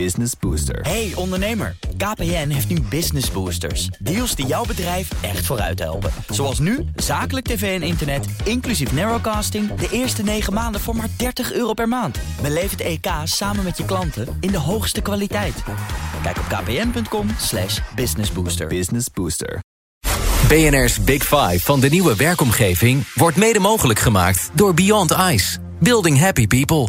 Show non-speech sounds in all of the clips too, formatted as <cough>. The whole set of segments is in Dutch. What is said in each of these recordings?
Business Booster. Hey ondernemer, KPN heeft nu Business Boosters. Deals die jouw bedrijf echt vooruit helpen. Zoals nu, zakelijk tv en internet, inclusief narrowcasting... de eerste 9 maanden voor maar 30 euro per maand. Beleef het EK samen met je klanten in de hoogste kwaliteit. Kijk op kpn.com slash businessbooster. Business Booster. BNR's Big Five van de nieuwe werkomgeving... wordt mede mogelijk gemaakt door Beyond Ice. Building happy people.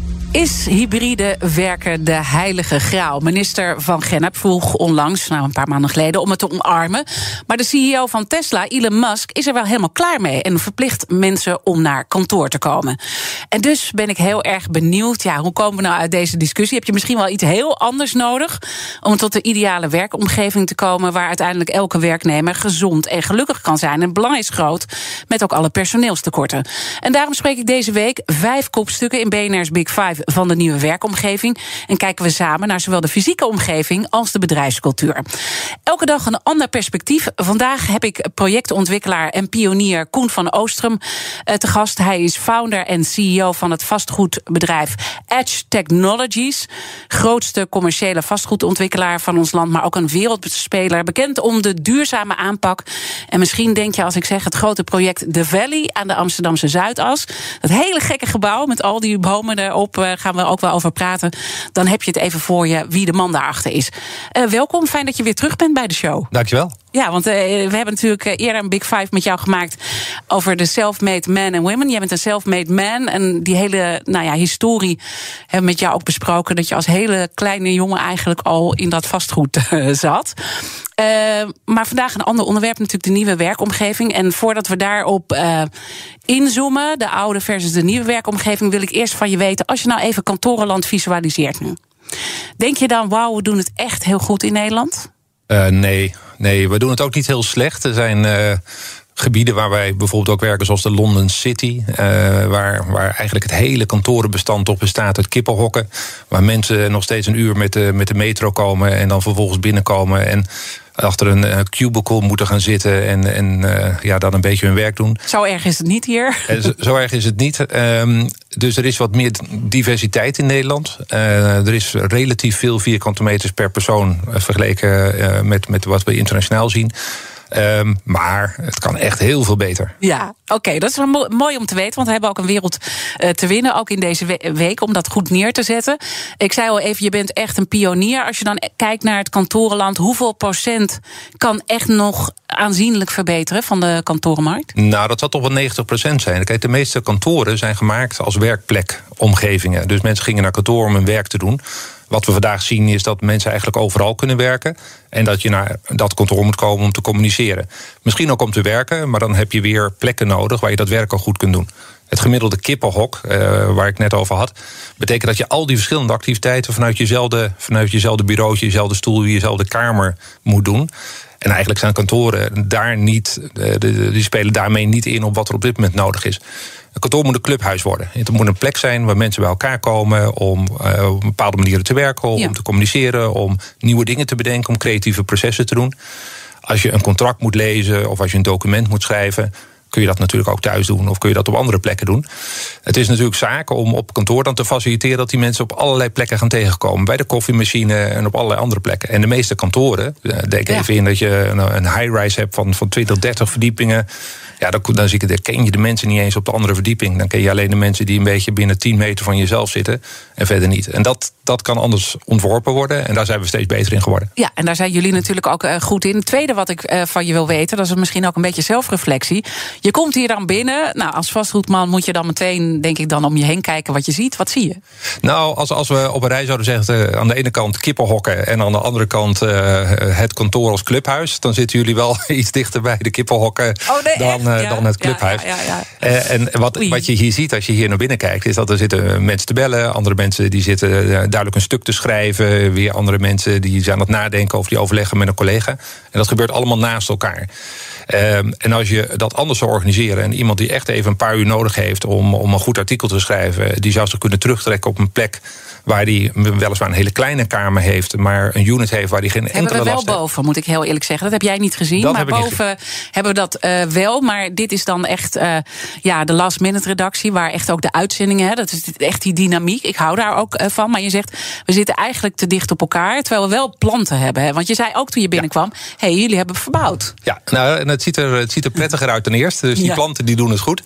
Is hybride werken de heilige graal? Minister van Gennep vroeg onlangs, nou een paar maanden geleden, om het te omarmen. Maar de CEO van Tesla, Elon Musk, is er wel helemaal klaar mee en verplicht mensen om naar kantoor te komen. En dus ben ik heel erg benieuwd, ja, hoe komen we nou uit deze discussie? Heb je misschien wel iets heel anders nodig om tot de ideale werkomgeving te komen waar uiteindelijk elke werknemer gezond en gelukkig kan zijn? En belang is groot met ook alle personeelstekorten. En daarom spreek ik deze week vijf kopstukken in BNR's Big Five van de nieuwe werkomgeving. En kijken we samen naar zowel de fysieke omgeving als de bedrijfscultuur. Elke dag een ander perspectief. Vandaag heb ik projectontwikkelaar en pionier Koen van Oostrum eh, te gast. Hij is founder en CEO van het vastgoedbedrijf Edge Technologies. Grootste commerciële vastgoedontwikkelaar van ons land, maar ook een wereldspeler. Bekend om de duurzame aanpak. En misschien denk je als ik zeg het grote project The Valley aan de Amsterdamse Zuidas. Dat hele gekke gebouw met al die bomen erop. Uh, gaan we ook wel over praten. Dan heb je het even voor je wie de man daarachter is. Uh, welkom, fijn dat je weer terug bent bij de show. Dankjewel. Ja, want uh, we hebben natuurlijk eerder een Big Five met jou gemaakt over de self-made men en women. Jij bent een self-made man en die hele nou ja, historie hebben we met jou ook besproken. Dat je als hele kleine jongen eigenlijk al in dat vastgoed uh, zat. Maar vandaag een ander onderwerp, natuurlijk de nieuwe werkomgeving. En voordat we daarop uh, inzoomen, de oude versus de nieuwe werkomgeving, wil ik eerst van je weten, als je nou even kantorenland visualiseert nu. Denk je dan, wauw, we doen het echt heel goed in Nederland? Uh, nee, nee, we doen het ook niet heel slecht. Er zijn gebieden waar wij bijvoorbeeld ook werken, zoals de London City, uh, waar, waar eigenlijk het hele kantorenbestand op bestaat uit kippenhokken. Waar mensen nog steeds een uur met de, met de metro komen en dan vervolgens binnenkomen en achter een uh, cubicle moeten gaan zitten en, en uh, ja, dan een beetje hun werk doen. Zo erg is het niet hier. Zo, zo erg is het niet. Um, dus er is wat meer diversiteit in Nederland. er is relatief veel vierkante meters per persoon vergeleken met, met wat we internationaal zien. Um, maar het kan echt heel veel beter. Ja, oké, okay, dat is wel mo mooi om te weten. Want we hebben ook een wereld uh, te winnen, ook in deze we week, om dat goed neer te zetten. Ik zei al even, je bent echt een pionier. Als je dan kijkt naar het kantorenland, hoeveel procent kan echt nog aanzienlijk verbeteren van de kantorenmarkt? Nou, dat zal toch wel 90 procent zijn. Kijk, de meeste kantoren zijn gemaakt als werkplekomgevingen. Dus mensen gingen naar kantoor om hun werk te doen. Wat we vandaag zien is dat mensen eigenlijk overal kunnen werken. En dat je naar dat kantoor moet komen om te communiceren. Misschien ook om te werken, maar dan heb je weer plekken nodig waar je dat werk al goed kunt doen. Het gemiddelde kippenhok, uh, waar ik net over had, betekent dat je al die verschillende activiteiten vanuit jezelfde, vanuit jezelfde bureautje, jezelfde stoel, jezelfde kamer moet doen. En eigenlijk zijn kantoren daar niet, die spelen daarmee niet in op wat er op dit moment nodig is. Een kantoor moet een clubhuis worden. Het moet een plek zijn waar mensen bij elkaar komen om uh, op bepaalde manieren te werken, om ja. te communiceren, om nieuwe dingen te bedenken, om creatieve processen te doen. Als je een contract moet lezen of als je een document moet schrijven, kun je dat natuurlijk ook thuis doen of kun je dat op andere plekken doen. Het is natuurlijk zaak om op kantoor dan te faciliteren dat die mensen op allerlei plekken gaan tegenkomen. Bij de koffiemachine en op allerlei andere plekken. En de meeste kantoren, denk ja. even in dat je een high-rise hebt van, van 20, 30 verdiepingen. Ja, dan, dan, zie ik, dan ken je de mensen niet eens op de andere verdieping. Dan ken je alleen de mensen die een beetje binnen 10 meter van jezelf zitten. En verder niet. En dat, dat kan anders ontworpen worden. En daar zijn we steeds beter in geworden. Ja, en daar zijn jullie natuurlijk ook uh, goed in. Het tweede wat ik uh, van je wil weten, dat is misschien ook een beetje zelfreflectie. Je komt hier dan binnen. Nou, als vastgoedman moet je dan meteen, denk ik, dan om je heen kijken wat je ziet. Wat zie je? Nou, als, als we op een rij zouden zeggen, uh, aan de ene kant kippenhokken en aan de andere kant het kantoor als clubhuis, dan zitten jullie wel <laughs> iets dichter bij de kippenhokken oh, nee, dan, ja, dan het clubhuis. Ja, ja, en wat, wat je hier ziet als je hier naar binnen kijkt, is dat er zitten mensen te bellen, andere mensen die zitten duidelijk een stuk te schrijven, weer andere mensen die zijn aan het nadenken of die overleggen met een collega. En dat gebeurt allemaal naast elkaar. Um, en als je dat anders zou organiseren en iemand die echt even een paar uur nodig heeft om, om een goed artikel te schrijven, die zou zich kunnen terugtrekken op een plek Waar hij weliswaar een hele kleine kamer heeft, maar een unit heeft waar hij geen enkele last Hebben we wel heeft. boven, moet ik heel eerlijk zeggen. Dat heb jij niet gezien. Dat maar heb boven hebben we dat eh, wel. Maar dit is dan echt eh, ja, de last minute redactie. Waar echt ook de uitzendingen. Hè, dat is echt die dynamiek. Ik hou daar ook eh, van. Maar je zegt, we zitten eigenlijk te dicht op elkaar. Terwijl we wel planten hebben. Hè. Want je zei ook toen je binnenkwam. Hé, hey, jullie hebben verbouwd. Ja, nou, en het ziet, er, het ziet er prettiger uit ten eerste. Dus die Ja. planten die doen het goed.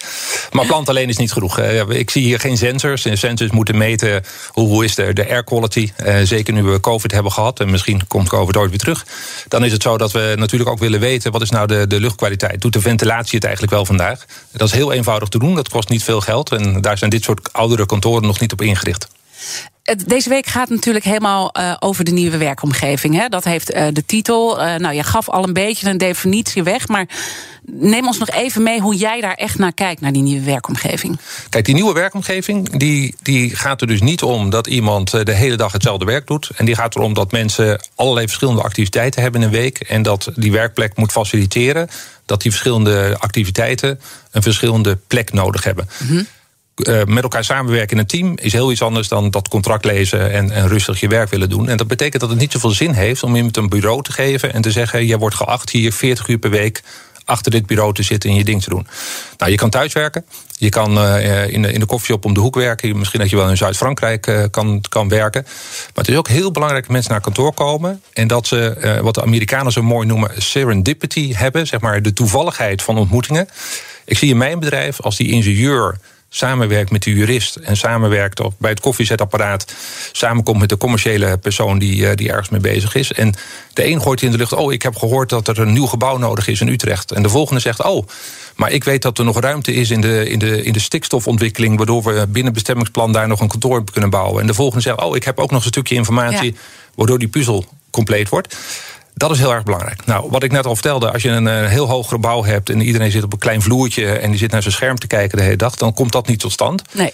Maar planten alleen is niet genoeg. Ik zie hier geen sensors. En sensors moeten meten hoe, is de, de air quality. Eh, zeker nu we COVID hebben gehad. En misschien komt COVID ooit weer terug. Dan is het zo dat we natuurlijk ook willen weten... wat is nou de, de luchtkwaliteit. Doet de ventilatie het eigenlijk wel vandaag? Dat is heel eenvoudig te doen. Dat kost niet veel geld. En daar zijn dit soort oudere kantoren nog niet op ingericht. Deze week gaat natuurlijk helemaal eh, over de nieuwe werkomgeving. Hè? Dat heeft eh, de titel. Eh, nou, je gaf al een beetje een definitie weg. Maar neem ons nog even mee hoe jij daar echt naar kijkt, naar die nieuwe werkomgeving. Kijk, die nieuwe werkomgeving die, die gaat er dus niet om dat iemand de hele dag hetzelfde werk doet. En die gaat erom dat mensen allerlei verschillende activiteiten hebben in een week. En dat die werkplek moet faciliteren dat die verschillende activiteiten een verschillende plek nodig hebben. Eh, met elkaar samenwerken in een team is heel iets anders dan dat contract lezen en, en rustig je werk willen doen. En dat betekent dat het niet zoveel zin heeft om iemand een bureau te geven en te zeggen: jij wordt geacht hier 40 uur per week achter dit bureau te zitten en je ding te doen. Nou, je kan thuiswerken. Je kan eh, in, de, in de om de hoek werken. Misschien dat je wel in Zuid-Frankrijk eh, kan, kan werken. Maar het is ook heel belangrijk dat mensen naar kantoor komen. En dat ze, wat de Amerikanen zo mooi noemen, serendipity hebben. Zeg maar de toevalligheid van ontmoetingen. Ik zie in mijn bedrijf, als die ingenieur samenwerkt met de jurist en samenwerkt op, bij het koffiezetapparaat, samenkomt met de commerciële persoon die, eh, die ergens mee bezig is. En de een gooit in de lucht: Oh, ik heb gehoord dat er een nieuw gebouw nodig is in Utrecht. En de volgende zegt: Oh, maar ik weet dat er nog ruimte is in de, in de, in de stikstofontwikkeling, waardoor we binnen bestemmingsplan daar nog een kantoor kunnen bouwen. En de volgende zegt: Oh, ik heb ook nog een stukje informatie, Ja. waardoor die puzzel compleet wordt. Dat is heel erg belangrijk. Nou, wat ik net al vertelde, als je een eh, heel hoog gebouw hebt en iedereen zit op een klein vloertje en die zit naar zijn scherm te kijken de hele dag, dan komt dat niet tot stand. Nee.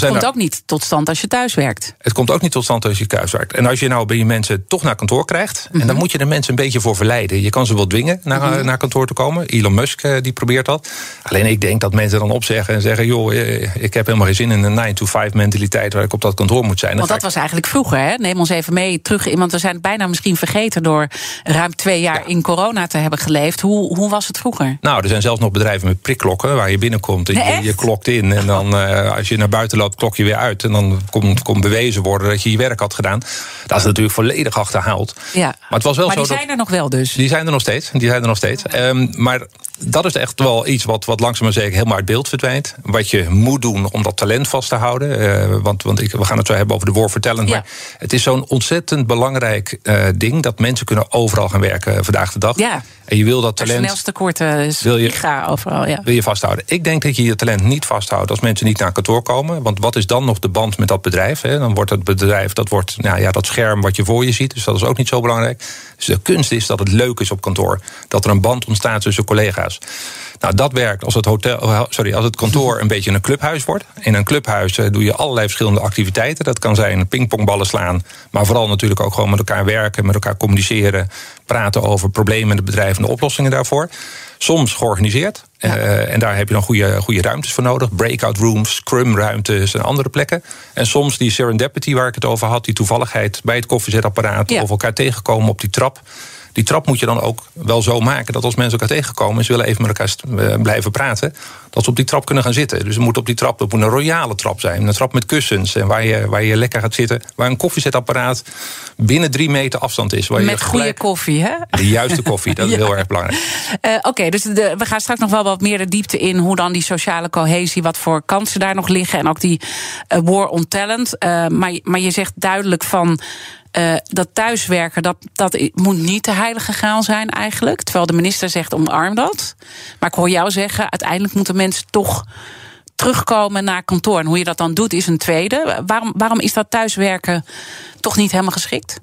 Het komt ook niet tot stand als je thuis werkt. Het komt ook niet tot stand als je thuis werkt. En als je nou bij je mensen toch naar kantoor krijgt, en Mhm. dan moet je de mensen een beetje voor verleiden. Je kan ze wel dwingen naar, eh, naar kantoor te komen. Elon Musk eh, die probeert dat. Alleen ik denk dat mensen dan opzeggen en zeggen: joh, eh, ik heb helemaal geen zin in een 9-to-5 mentaliteit waar ik op dat kantoor moet zijn. Want dat was eigenlijk vroeger. Hè? Neem ons even mee terug in. Want we zijn het bijna misschien vergeten door ruim twee jaar in corona te hebben geleefd. Hoe, hoe was het vroeger? Nou, er zijn zelfs nog bedrijven met prikklokken waar je binnenkomt en Nee, je, klokt in. En dan als je naar buiten loopt, klok je weer uit. En dan komt, komt bewezen worden dat je je werk had gedaan. Dat is natuurlijk volledig achterhaald. Ja. Maar het was wel maar zo die dat- zijn er nog wel dus. Die zijn er nog steeds. Die zijn er nog steeds. Ehm, maar dat is echt wel iets wat, wat langzaam maar zeker helemaal uit beeld verdwijnt. Wat je moet doen om dat talent vast te houden. Eh, want want ik, we gaan het zo hebben over de war for talent. Ja. Maar het is zo'n ontzettend belangrijk eh, ding dat mensen kunnen overal gaan werken vandaag de dag. Ja. En je wil dat talent eh, is Wil je- overal. Ja. wil je vasthouden. Ik denk dat je je talent niet vasthoudt als mensen niet naar kantoor komen. Want wat is dan nog de band met dat bedrijf? Hè? Dan wordt het bedrijf, dat wordt nou ja, dat scherm wat je voor je ziet. Dus dat is ook niet zo belangrijk. Dus de kunst is dat het leuk is op kantoor. Dat er een band ontstaat tussen collega's. Nou, dat werkt als het, hotel, oh, sorry, als het kantoor een beetje een clubhuis wordt. In een clubhuis eh, doe je allerlei verschillende activiteiten. Dat kan zijn pingpongballen slaan. Maar vooral natuurlijk ook gewoon met elkaar werken, met elkaar communiceren. Praten over problemen in het bedrijf en de oplossingen daarvoor. Soms georganiseerd. Eh, en daar heb je dan goede, goede ruimtes voor nodig. Breakout rooms, scrum ruimtes en andere plekken. En soms die serendipity waar ik het over had. Die toevalligheid bij het koffiezetapparaat. Ja. Of elkaar tegenkomen op die trap. Die trap moet je dan ook wel zo maken dat als mensen elkaar tegenkomen... en ze willen even met elkaar eh, blijven praten... dat ze op die trap kunnen gaan zitten. Dus er moet op die trap het moet een royale trap zijn. Een trap met kussens en waar je, waar je lekker gaat zitten. Waar een koffiezetapparaat binnen drie meter afstand is. Waar je Met goede koffie, hè? De juiste koffie, dat is <laughs> Ja. heel erg belangrijk. Eh, Oké, dus de, we gaan straks nog wel wat meer de diepte in hoe dan die sociale cohesie, wat voor kansen daar nog liggen en ook die eh, war on talent. Maar, maar je zegt duidelijk van. Eh, dat thuiswerken, dat, dat moet niet de heilige graal zijn eigenlijk. Terwijl de minister zegt omarm dat. Maar ik hoor jou zeggen, uiteindelijk moeten mensen toch terugkomen naar kantoor. En hoe je dat dan doet is een tweede. Waarom, waarom is dat thuiswerken toch niet helemaal geschikt?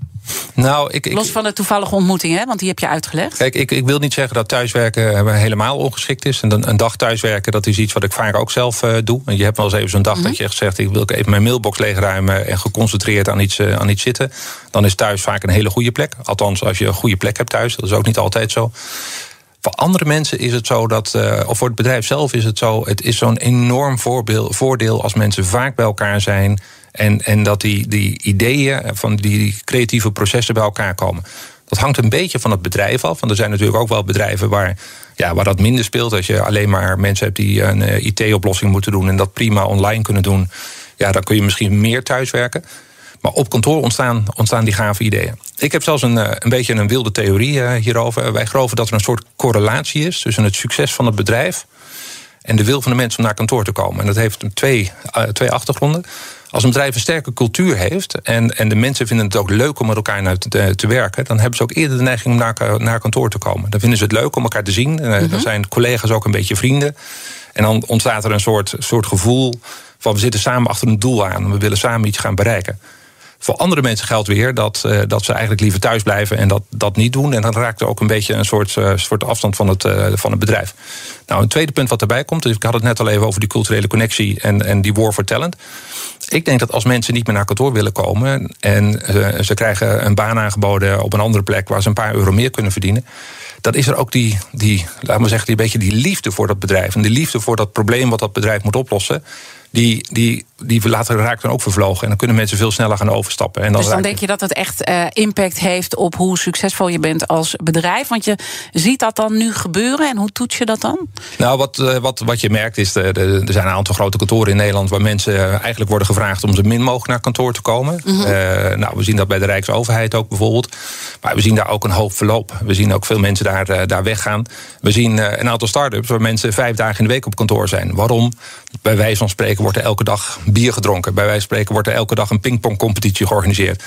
Nou, ik, ik, Los van de toevallige ontmoeting, hè? want die heb je uitgelegd. Kijk, ik, ik wil niet zeggen dat thuiswerken eh, helemaal ongeschikt is. En een, een dag thuiswerken, dat is iets wat ik vaak ook zelf eh, doe. En je hebt wel eens even zo'n dag dat je echt zegt... ik wil even mijn mailbox leegruimen en geconcentreerd aan iets, eh, aan iets zitten. Dan is thuis vaak een hele goede plek. Althans, als je een goede plek hebt thuis. Dat is ook niet altijd zo. Voor andere mensen is het zo dat, of voor het bedrijf zelf is het zo, het is zo'n enorm voorbeeld, voordeel als mensen vaak bij elkaar zijn En, en dat die, die ideeën van die creatieve processen bij elkaar komen. Dat hangt een beetje van het bedrijf af. Want er zijn natuurlijk ook wel bedrijven waar, ja, waar dat minder speelt. Als je alleen maar mensen hebt die een eh, IT-oplossing moeten doen en dat prima online kunnen doen, ja, dan kun je misschien meer thuiswerken. Maar op kantoor ontstaan, ontstaan die gave ideeën. Ik heb zelfs een, eh, een beetje een wilde theorie eh, hierover. Wij geloven dat er een soort correlatie is tussen het succes van het bedrijf en de wil van de mensen om naar kantoor te komen. En dat heeft twee, twee achtergronden. Als een bedrijf een sterke cultuur heeft en, en de mensen vinden het ook leuk om met elkaar te, te werken, dan hebben ze ook eerder de neiging om naar, naar kantoor te komen. Dan vinden ze het leuk om elkaar te zien. Mm Dan zijn collega's ook een beetje vrienden. En dan ontstaat er een soort, soort gevoel van we zitten samen achter een doel aan. We willen samen iets gaan bereiken. Voor andere mensen geldt weer dat, uh, dat ze eigenlijk liever thuis blijven en dat, dat niet doen. En dan raakt er ook een beetje een soort, uh, soort afstand van het, uh, van het bedrijf. Nou, een tweede punt wat erbij komt, dus ik had het net al even over die culturele connectie en, en die war for talent. Ik denk dat als mensen niet meer naar kantoor willen komen en ze krijgen een baan aangeboden op een andere plek waar ze een paar euro meer kunnen verdienen dan is er ook die, die, laat maar zeggen, die beetje die liefde voor dat bedrijf. En die liefde voor dat probleem wat dat bedrijf moet oplossen die, die, die later raakt dan ook vervlogen. En dan kunnen mensen veel sneller gaan overstappen. En dan dus dan denk je dat het echt uh, impact heeft op hoe succesvol je bent als bedrijf? Want je ziet dat dan nu gebeuren en hoe toets je dat dan? Nou, wat, uh, wat, wat je merkt is, de, er zijn een aantal grote kantoren in Nederland... waar mensen eigenlijk worden gevraagd om zo min mogelijk naar kantoor te komen. Mm -hmm. nou, we zien dat bij de Rijksoverheid ook bijvoorbeeld. Maar we zien daar ook een hoop verloop. We zien ook veel mensen daar, daar weggaan. We zien een aantal start-ups waar mensen vijf dagen in de week op kantoor zijn. Waarom? Bij wijze van spreken wordt er elke dag bier gedronken. Bij wijze van spreken wordt er elke dag een pingpongcompetitie georganiseerd.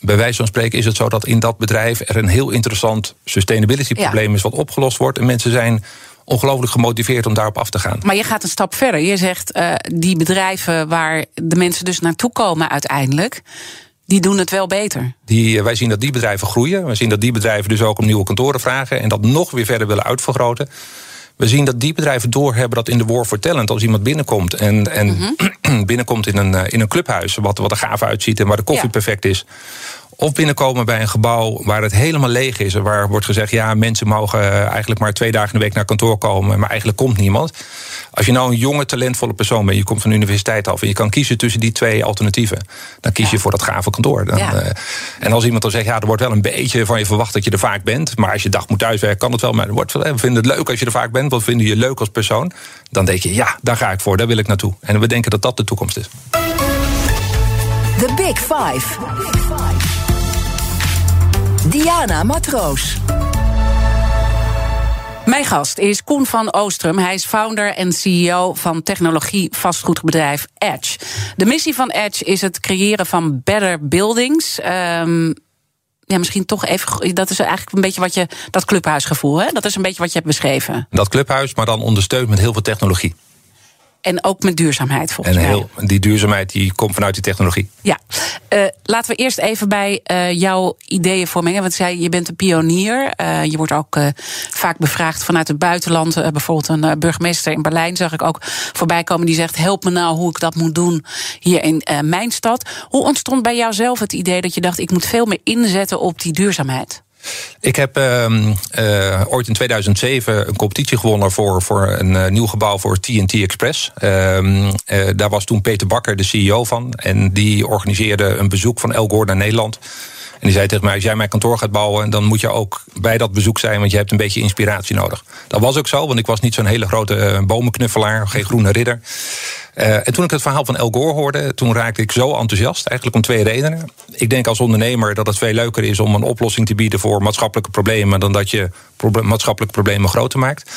Bij wijze van spreken is het zo dat in dat bedrijf er een heel interessant sustainability probleem is wat opgelost wordt. En mensen zijn ongelooflijk gemotiveerd om daarop af te gaan. Maar je gaat een stap verder. Je zegt uh, die bedrijven waar de mensen dus naartoe komen uiteindelijk. Die doen het wel beter. Die, wij zien dat die bedrijven groeien. We zien dat die bedrijven dus ook om nieuwe kantoren vragen. En dat nog weer verder willen uitvergroten. We zien dat die bedrijven doorhebben dat in de war for talent... als iemand binnenkomt en, en mm -hmm. <clears throat> binnenkomt in een, eh, in een clubhuis... Wat, wat er gaaf uitziet en waar de koffie ja. perfect is... Of binnenkomen bij een gebouw waar het helemaal leeg is. En waar wordt gezegd, ja, mensen mogen eh, eigenlijk maar twee dagen in de week naar kantoor komen. Maar eigenlijk komt niemand. Als je nou een jonge, talentvolle persoon bent, je komt van de universiteit af en je kan kiezen tussen die twee alternatieven, dan kies je voor dat gave kantoor. Dan, ja. uh, en als iemand dan zegt, ja, er wordt wel een beetje van je verwacht dat je er vaak bent, maar als je dag moet thuiswerken, kan het wel. Maar wordt, we vinden het leuk als je er vaak bent, wat vinden je leuk als persoon? Dan denk je, ja, daar ga ik voor, daar wil ik naartoe. En we denken dat dat de toekomst is. The Big Five. Diana Matroos. Mijn gast is Koen van Oostrum. Hij is founder en CEO van technologie vastgoedbedrijf Edge. De missie van Edge is het creëren van better buildings. Um, ja, misschien toch even. Dat is eigenlijk een beetje wat je. Dat clubhuisgevoel, hè? Dat is een beetje wat je hebt beschreven. Dat clubhuis, maar dan ondersteund met heel veel technologie. En ook met duurzaamheid volgens en heel. Die duurzaamheid die komt vanuit die technologie. Ja. Uh, laten we eerst even bij uh, jouw ideeën voormengen. Want zei, je bent een pionier. Uh, je wordt ook vaak bevraagd vanuit het buitenland. bijvoorbeeld een burgemeester in Berlijn zag ik ook voorbij komen. Die zegt, help me nou hoe ik dat moet doen hier in mijn stad. Hoe ontstond bij jou zelf het idee dat je dacht... ik moet veel meer inzetten op die duurzaamheid? Ik heb uh, uh, ooit in 2007 een competitie gewonnen voor, voor een uh, nieuw gebouw voor TNT Express. Uh, daar was toen Peter Bakker de CEO van. En die organiseerde een bezoek van El Gore naar Nederland. En die zei tegen mij: Als jij mijn kantoor gaat bouwen, dan moet je ook bij dat bezoek zijn, want je hebt een beetje inspiratie nodig. Dat was ook zo, want ik was niet zo'n hele grote bomenknuffelaar, geen groene ridder. Uh, en toen ik het verhaal van El Gore hoorde, toen raakte ik zo enthousiast. Eigenlijk om twee redenen. Ik denk als ondernemer dat het veel leuker is om een oplossing te bieden voor maatschappelijke problemen. dan dat je maatschappelijke problemen groter maakt.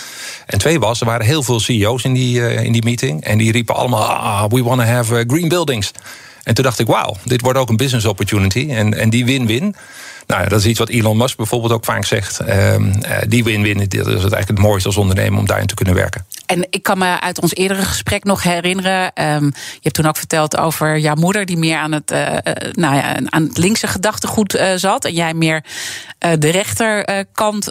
En twee was, er waren heel veel CEO's in die, uh, in die meeting. En die riepen allemaal: ah, we want to have green buildings. En toen dacht ik, wauw, dit wordt ook een business opportunity. En, en die win-win. Nou, dat is iets wat Elon Musk bijvoorbeeld ook vaak zegt. Uh, die win-win, dat is het eigenlijk het mooiste als ondernemer om daarin te kunnen werken. En ik kan me uit ons eerdere gesprek nog herinneren. Um, je hebt toen ook verteld over jouw moeder, die meer aan het, uh, nou ja, aan het linkse gedachtegoed uh, zat. En jij meer de rechterkant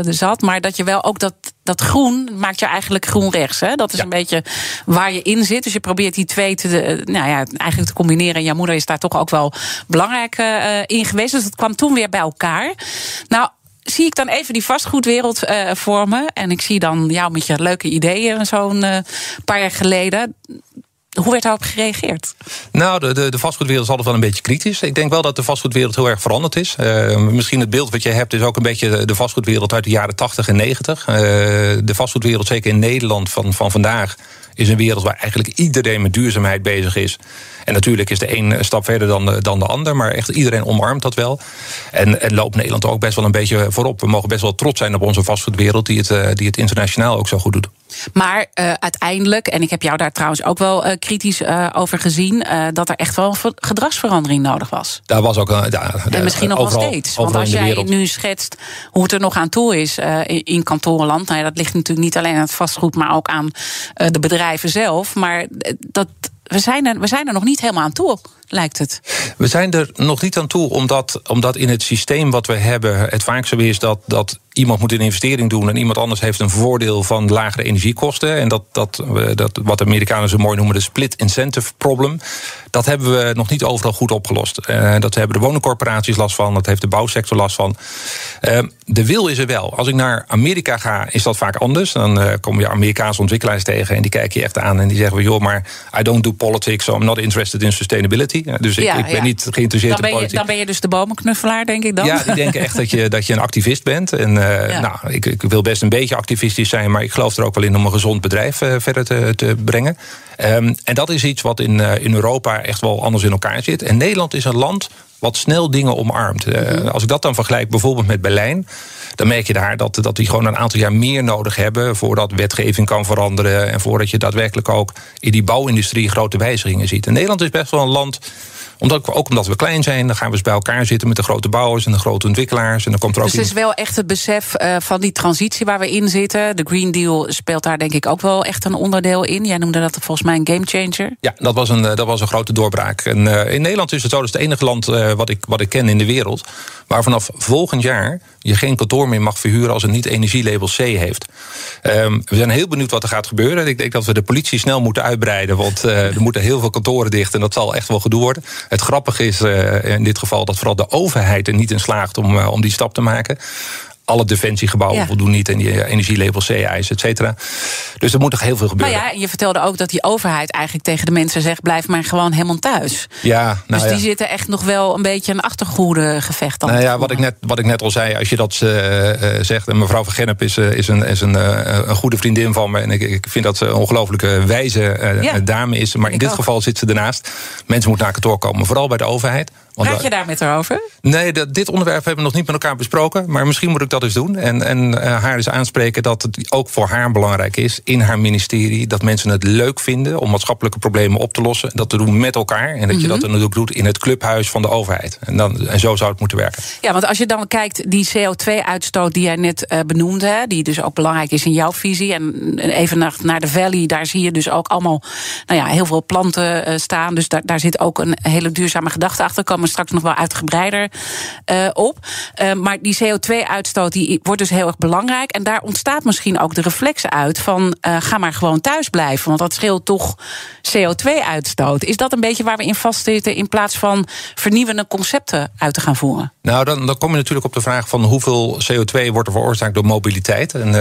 zat. Maar dat je wel ook dat, dat groen maakt je eigenlijk groen-rechts. Dat is ja. een beetje waar je in zit. Dus je probeert die twee te, nou ja, eigenlijk te combineren. En jouw moeder is daar toch ook wel belangrijk in geweest. Dus dat kwam toen weer bij elkaar. Nou, zie ik dan even die vastgoedwereld uh, voor me. En ik zie dan jou met je leuke ideeën zo'n uh, paar jaar geleden. hoe werd daarop gereageerd? Nou, de, de, de vastgoedwereld is altijd wel een beetje kritisch. Ik denk wel dat de vastgoedwereld heel erg veranderd is. Uh, misschien het beeld wat je hebt is ook een beetje de vastgoedwereld uit de jaren 80 en 90. Uh, de vastgoedwereld, zeker in Nederland van, van vandaag, is een wereld waar eigenlijk iedereen met duurzaamheid bezig is. En natuurlijk is de een stap verder dan de, dan de ander, maar echt iedereen omarmt dat wel. En, en loopt Nederland ook best wel een beetje voorop. We mogen best wel trots zijn op onze vastgoedwereld, die het, uh, die het internationaal ook zo goed doet. Maar uh, uiteindelijk, en ik heb jou daar trouwens ook wel uh, kritisch uh, over gezien, dat er echt wel een gedragsverandering nodig was. Daar was ook een. Ja, en misschien nog wel steeds. Want als jij nu schetst hoe het er nog aan toe is in, in kantorenland, nou ja, dat ligt natuurlijk niet alleen aan het vastgoed, maar ook aan de bedrijven zelf. Maar dat we zijn, er, we zijn er nog niet helemaal aan toe, lijkt het. We zijn er nog niet aan toe, omdat, omdat in het systeem wat we hebben het vaak zo is dat, dat iemand moet een investering doen en iemand anders heeft een voordeel van lagere energiekosten. En dat, dat, dat wat de Amerikanen zo mooi noemen de split incentive problem. Dat hebben we nog niet overal goed opgelost. Uh, dat hebben de woningcorporaties last van, dat heeft de bouwsector last van. Uh, de wil is er wel. Als ik naar Amerika ga, is dat vaak anders. Dan uh, kom je Amerikaanse ontwikkelaars tegen en die kijken je echt aan en die zeggen: joh, maar I don't do politics, so I'm not interested in sustainability. Dus ik, ja, ik ben ja. niet geïnteresseerd dan ben in politiek. Je, dan ben je dus de bomenknuffelaar, denk ik dan? Ja, die denken echt dat je, dat je een activist bent. En ja. nou, ik, ik, wil best een beetje activistisch zijn, maar ik geloof er ook wel in om een gezond bedrijf uh, verder te, te brengen. Um, en dat is iets wat in, uh, in Europa echt wel anders in elkaar zit. En Nederland is een land wat snel dingen omarmt. Uh, als ik dat dan vergelijk bijvoorbeeld met Berlijn, dan merk je daar dat, dat die gewoon een aantal jaar meer nodig hebben voordat wetgeving kan veranderen en voordat je daadwerkelijk ook in die bouwindustrie grote wijzigingen ziet. En Nederland is best wel een land omdat, ook omdat we klein zijn, dan gaan we eens bij elkaar zitten met de grote bouwers en de grote ontwikkelaars. En dan komt er ook dus het is wel echt het besef uh, van die transitie waar we in zitten. De Green Deal speelt daar denk ik ook wel echt een onderdeel in. Jij noemde dat volgens mij een gamechanger. Ja, dat was een, dat was een grote doorbraak. En uh, in Nederland is het zo, dat is het enige land uh, wat, ik, wat ik ken in de wereld. Waar vanaf volgend jaar je geen kantoor meer mag verhuren als het niet energielabel C heeft. Um, we zijn heel benieuwd wat er gaat gebeuren. Ik denk dat we de politie snel moeten uitbreiden. Want er moeten heel veel kantoren dicht en dat zal echt wel gedoe worden. Het grappige is uh, in dit geval dat vooral de overheid er niet in slaagt om, uh, om die stap te maken alle defensiegebouwen ja. voldoen niet en die energielabel C-eisen, et cetera. Dus er moet nog heel veel gebeuren. Nou ja, je vertelde ook dat die overheid eigenlijk tegen de mensen zegt: blijf maar gewoon helemaal thuis. Ja, nou dus die ja. zitten echt nog wel een beetje een achtergoedegevecht. Nou ja, wat ik, net, wat ik net al zei, als je dat uh, zegt. En mevrouw van Gennep is, uh, is, een, is een, uh, een goede vriendin van me. En ik, ik vind dat ze een ongelooflijke wijze ja. dame is. Maar in dit ook. geval zit ze ernaast. Mensen moeten naar kantoor komen, vooral bij de overheid. Praat je daar met haar over? Nee, dat, dit onderwerp hebben we nog niet met elkaar besproken. Maar misschien moet ik dat eens doen. En, en uh, haar eens aanspreken dat het ook voor haar belangrijk is in haar ministerie. Dat mensen het leuk vinden om maatschappelijke problemen op te lossen. Dat te doen met elkaar. En dat je dat dan natuurlijk doet in het clubhuis van de overheid. En, dan, en zo zou het moeten werken. Ja, want als je dan kijkt, die CO2-uitstoot die jij net uh, benoemde. Hè, die dus ook belangrijk is in jouw visie. En even naar, naar de Valley, daar zie je dus ook allemaal nou ja, heel veel planten uh, staan. Dus daar, daar zit ook een hele duurzame gedachte achter. Komen straks nog wel uitgebreider uh, op. Uh, maar die CO2-uitstoot die wordt dus heel erg belangrijk. En daar ontstaat misschien ook de reflex uit van uh, ga maar gewoon thuis blijven. Want dat scheelt toch CO2-uitstoot. Is dat een beetje waar we in vastzitten in plaats van vernieuwende concepten uit te gaan voeren? Nou, dan, dan kom je natuurlijk op de vraag van hoeveel CO2 wordt er veroorzaakt door mobiliteit. En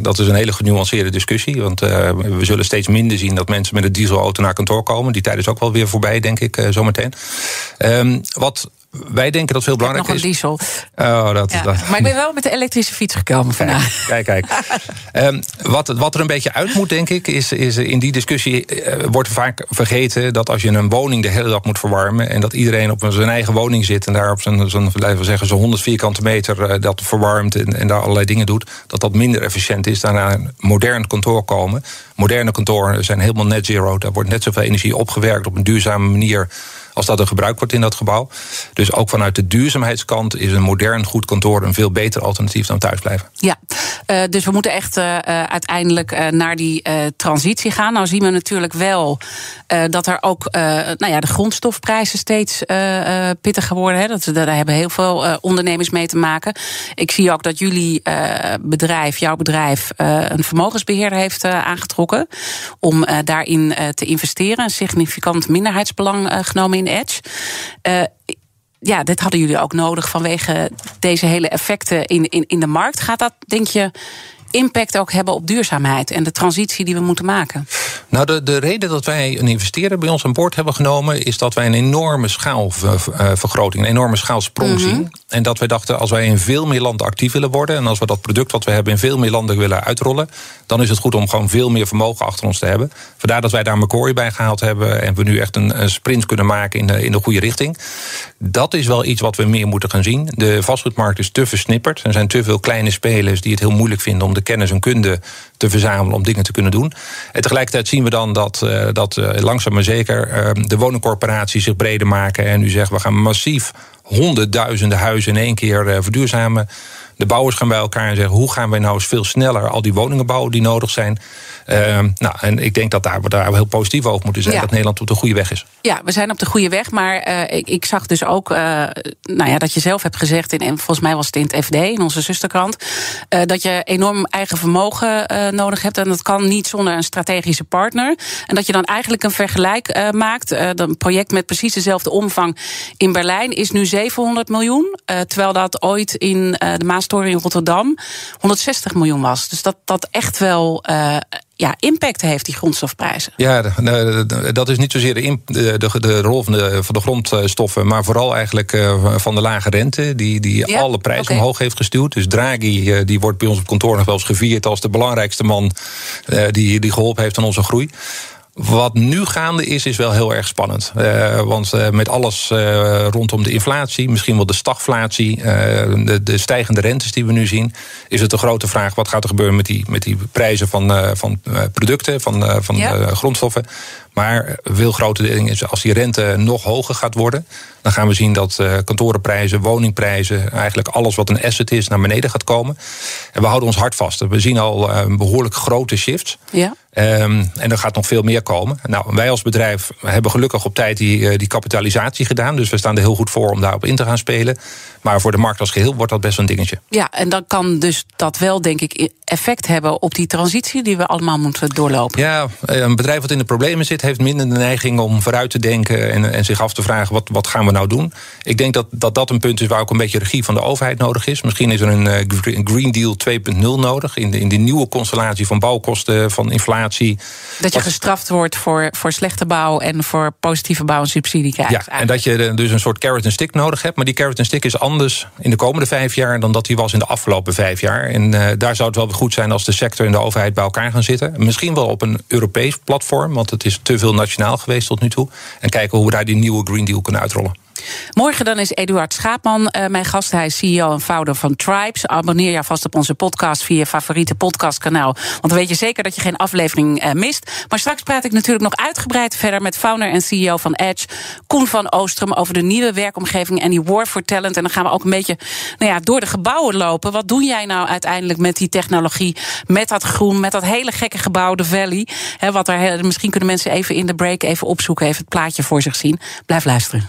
dat is een hele genuanceerde discussie. Want we zullen steeds minder zien dat mensen met een dieselauto naar kantoor komen. Die tijd is ook wel weer voorbij, denk ik, zometeen. Um, wat wij denken dat veel belangrijk nog een is. diesel. Oh, dat, ja, dat. Maar ik ben wel met de elektrische fiets gekomen vandaag. Kijk, kijk. kijk. <laughs> um, wat, wat er een beetje uit moet, denk ik, is, is in die discussie uh, wordt vaak vergeten dat als je een woning de hele dag moet verwarmen en dat iedereen op zijn eigen woning zit en daar op zijn, zijn laten we zeggen, zo'n 100 vierkante meter uh, dat verwarmt en, en, daar allerlei dingen doet, dat dat minder efficiënt is dan naar een modern kantoor komen. Moderne kantoren zijn helemaal net zero. Daar wordt net zoveel energie opgewerkt op een duurzame manier als dat er gebruikt wordt in dat gebouw. Dus ook vanuit de duurzaamheidskant is een modern goed kantoor een veel beter alternatief dan thuisblijven. Ja, uh, dus we moeten echt uh, uiteindelijk naar die transitie gaan. Nou zien we natuurlijk wel dat er ook nou ja, de grondstofprijzen steeds pittiger worden. Hè. Dat, daar hebben heel veel ondernemers mee te maken. Ik zie ook dat jullie bedrijf, jouw bedrijf, een vermogensbeheerder heeft aangetrokken om daarin te investeren. Een significant minderheidsbelang genomen in Edge. Uh, ja, dit hadden jullie ook nodig vanwege deze hele effecten in, in, in de markt. Gaat dat, denk je, impact ook hebben op duurzaamheid en de transitie die we moeten maken? Nou, de, de reden dat wij een investeerder bij ons aan boord hebben genomen, is dat wij een enorme schaalvergroting, een enorme schaalsprong mm zien. En dat wij dachten, als wij in veel meer landen actief willen worden, en als we dat product wat we hebben in veel meer landen willen uitrollen, dan is het goed om gewoon veel meer vermogen achter ons te hebben. Vandaar dat wij daar McCoy bij gehaald hebben en we nu echt een, een sprint kunnen maken in de, in de goede richting. Dat is wel iets wat we meer moeten gaan zien. De vastgoedmarkt is te versnipperd. Er zijn te veel kleine spelers die het heel moeilijk vinden om de kennis en kunde te verzamelen om dingen te kunnen doen. En tegelijkertijd zien we dan dat, uh, dat uh, langzaam maar zeker uh, de woningcorporaties zich breder maken en nu zeggen we gaan massief honderdduizenden huizen in één keer verduurzamen. De bouwers gaan bij elkaar en zeggen: hoe gaan wij nou eens veel sneller al die woningen bouwen die nodig zijn? Uh, nou, en ik denk dat daar, we daar heel positief over moeten zijn. Ja. Dat Nederland op de goede weg is. Ja, we zijn op de goede weg. Maar uh, ik, ik, zag dus ook uh, nou ja, dat je zelf hebt gezegd, in, en volgens mij was het in het FD, in onze zusterkrant, dat je enorm eigen vermogen nodig hebt. En dat kan niet zonder een strategische partner. En dat je dan eigenlijk een vergelijk maakt. een project met precies dezelfde omvang in Berlijn is nu 700 miljoen. terwijl dat ooit in de In Rotterdam 160 miljoen was. Dus dat dat echt wel ja, impact heeft, die grondstofprijzen? Ja, dat is niet zozeer de, de, de rol van de, van de grondstoffen, maar vooral eigenlijk eh, van de lage rente, die, die ja? alle prijzen okay. omhoog heeft gestuurd. Dus Draghi eh, die wordt bij ons op kantoor nog wel eens gevierd als de belangrijkste man die, die geholpen heeft aan onze groei. Wat nu gaande is, is wel heel erg spannend. Uh, want uh, met alles uh, rondom de inflatie, misschien wel de stagflatie, de, de, stijgende rentes die we nu zien, is het een grote vraag: wat gaat er gebeuren met die, met die prijzen van, van producten, van, van ja. grondstoffen? Maar veel grote dingen is, als die rente nog hoger gaat worden, dan gaan we zien dat uh, kantorenprijzen, woningprijzen, eigenlijk alles wat een asset is, naar beneden gaat komen. En we houden ons hard vast. We zien al uh, een behoorlijk grote shifts. Ja. Um, en er gaat nog veel meer komen. Nou, wij als bedrijf hebben gelukkig op tijd die, uh, die kapitalisatie gedaan. Dus we staan er heel goed voor om daarop in te gaan spelen. Maar voor de markt als geheel wordt dat best een dingetje. Ja, en dan kan dus dat wel, denk ik, effect hebben op die transitie die we allemaal moeten doorlopen. Ja, een bedrijf wat in de problemen zit, heeft minder de neiging om vooruit te denken en, en zich af te vragen: wat, wat gaan we nou doen? Ik denk dat, dat dat een punt is waar ook een beetje regie van de overheid nodig is. Misschien is er een, uh, Green Deal 2.0 nodig in de, in de nieuwe constellatie van bouwkosten, van inflatie. Dat je gestraft wordt voor, voor slechte bouw en voor positieve bouw een subsidie krijgt. Ja, en dat je dus een soort carrot en stick nodig hebt. Maar die carrot en stick is anders in de komende vijf jaar dan dat die was in de afgelopen vijf jaar. En uh, daar zou het wel goed zijn als de sector en de overheid bij elkaar gaan zitten. Misschien wel op een Europees platform, want het is te veel nationaal geweest tot nu toe. En kijken hoe we daar die nieuwe Green Deal kunnen uitrollen. Morgen dan is Eduard Schaapman uh, mijn gast. Hij is CEO en founder van Tribes. Abonneer je vast op onze podcast via je favoriete podcastkanaal. Want dan weet je zeker dat je geen aflevering uh, mist. Maar straks praat ik natuurlijk nog uitgebreid verder met founder en CEO van Edge, Koen van Oostrum, over de nieuwe werkomgeving en die War for Talent. En dan gaan we ook een beetje nou ja, door de gebouwen lopen. Wat doe jij nou uiteindelijk met die technologie, met dat groen, met dat hele gekke gebouw, de Valley? Wat er, misschien kunnen mensen even in de break even opzoeken, even het plaatje voor zich zien. Blijf luisteren.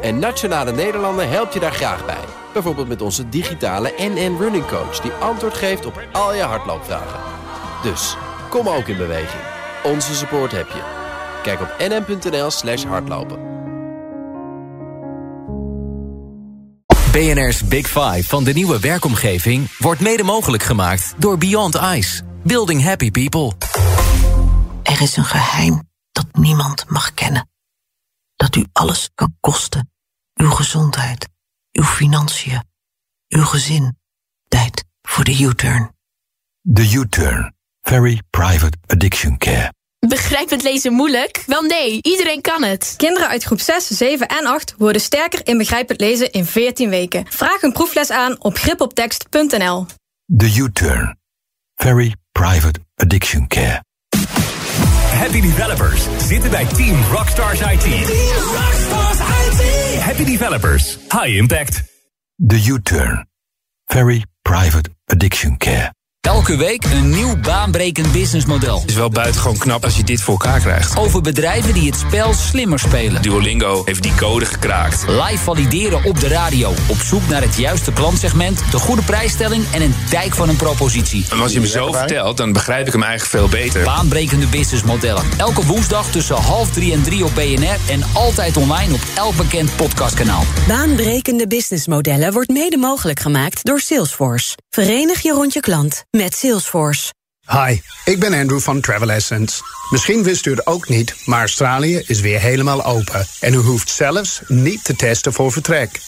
En Nationale Nederlanden helpt je daar graag bij. Bijvoorbeeld met onze digitale NN Running Coach... die antwoord geeft op al je hardloopvragen. Dus, kom ook in beweging. Onze support heb je. Kijk op nn.nl slash hardlopen. BNR's Big Five van de nieuwe werkomgeving... wordt mede mogelijk gemaakt door Beyond Ice. Building happy people. Er is een geheim dat niemand mag kennen. Dat u alles kan kosten. Uw gezondheid uw financiën, uw gezin. Tijd voor de U-turn. De U-turn. Very private addiction care. Begrijpend lezen moeilijk? Wel nee, iedereen kan het. Kinderen uit groep 6, 7 en 8 worden sterker in begrijpend lezen in 14 weken. Vraag een proefles aan op gripoptekst.nl. De U-turn. Very private addiction care. Happy developers zitten bij Team Rockstars IT. Team Rockstars IT. Happy developers. High impact. The U-turn. Very private addiction care. Elke week een nieuw baanbrekend businessmodel. Het is wel buitengewoon knap als je dit voor elkaar krijgt. Over bedrijven die het spel slimmer spelen. Duolingo heeft die code gekraakt. Live valideren op de radio. Op zoek naar het juiste klantsegment, de goede prijsstelling en een dijk van een propositie. En als je me zo vertelt, dan begrijp ik hem eigenlijk veel beter. Baanbrekende businessmodellen. Elke woensdag tussen half drie en drie op BNR en altijd online op elk bekend podcastkanaal. Baanbrekende businessmodellen wordt mede mogelijk gemaakt door Salesforce. Verenig je rond je klant met Salesforce. Hi, ik ben Andrew van Travel Essence. Misschien wist u het ook niet, maar Australië is weer helemaal open. En u hoeft zelfs niet te testen voor vertrek.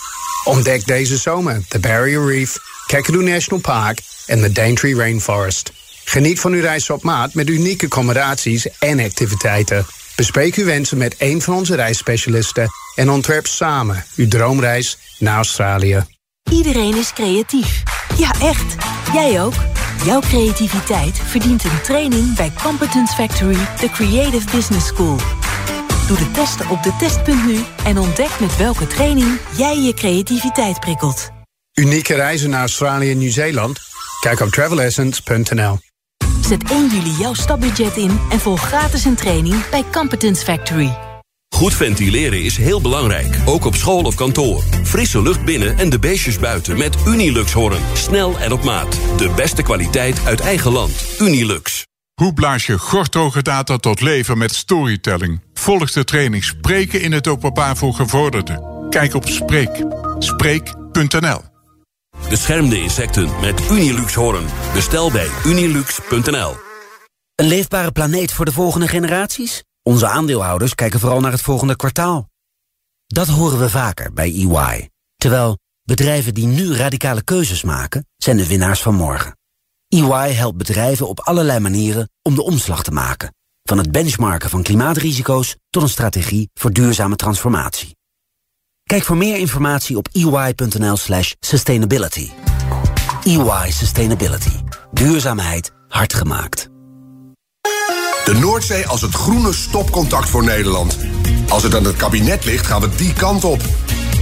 Ontdek deze zomer de Barrier Reef, Kakadu National Park en de Daintree Rainforest. Geniet van uw reis op maat met unieke accommodaties en activiteiten. Bespreek uw wensen met een van onze reisspecialisten en ontwerp samen uw droomreis naar Australië. Iedereen is creatief. Ja, echt. Jij ook. Jouw creativiteit verdient een training bij Competence Factory, de Creative Business School. Doe de testen op de test.nu en ontdek met welke training jij je creativiteit prikkelt. Unieke reizen naar Australië en Nieuw-Zeeland? Kijk op travelessence.nl. Zet 1 juli jouw stapbudget in en volg gratis een training bij Competence Factory. Goed ventileren is heel belangrijk, ook op school of kantoor. Frisse lucht binnen en de beestjes buiten met Unilux Horn. Snel en op maat. De beste kwaliteit uit eigen land. Unilux. Hoe blaas je gorthoge data tot leven met storytelling? Volg de training Spreken in het openbaar voor gevorderden. Kijk op Spreek. Spreek.nl Beschermde insecten met Unilux Horn. Bestel bij unilux.nl. Een leefbare planeet voor de volgende generaties? Onze aandeelhouders kijken vooral naar het volgende kwartaal. Dat horen we vaker bij EY. Terwijl bedrijven die nu radicale keuzes maken, zijn de winnaars van morgen. EY helpt bedrijven op allerlei manieren om de omslag te maken. Van het benchmarken van klimaatrisico's tot een strategie voor duurzame transformatie. Kijk voor meer informatie op ey.nl slash sustainability. EY Sustainability. Duurzaamheid hard gemaakt. De Noordzee als het groene stopcontact voor Nederland. Als het aan het kabinet ligt, gaan we die kant op.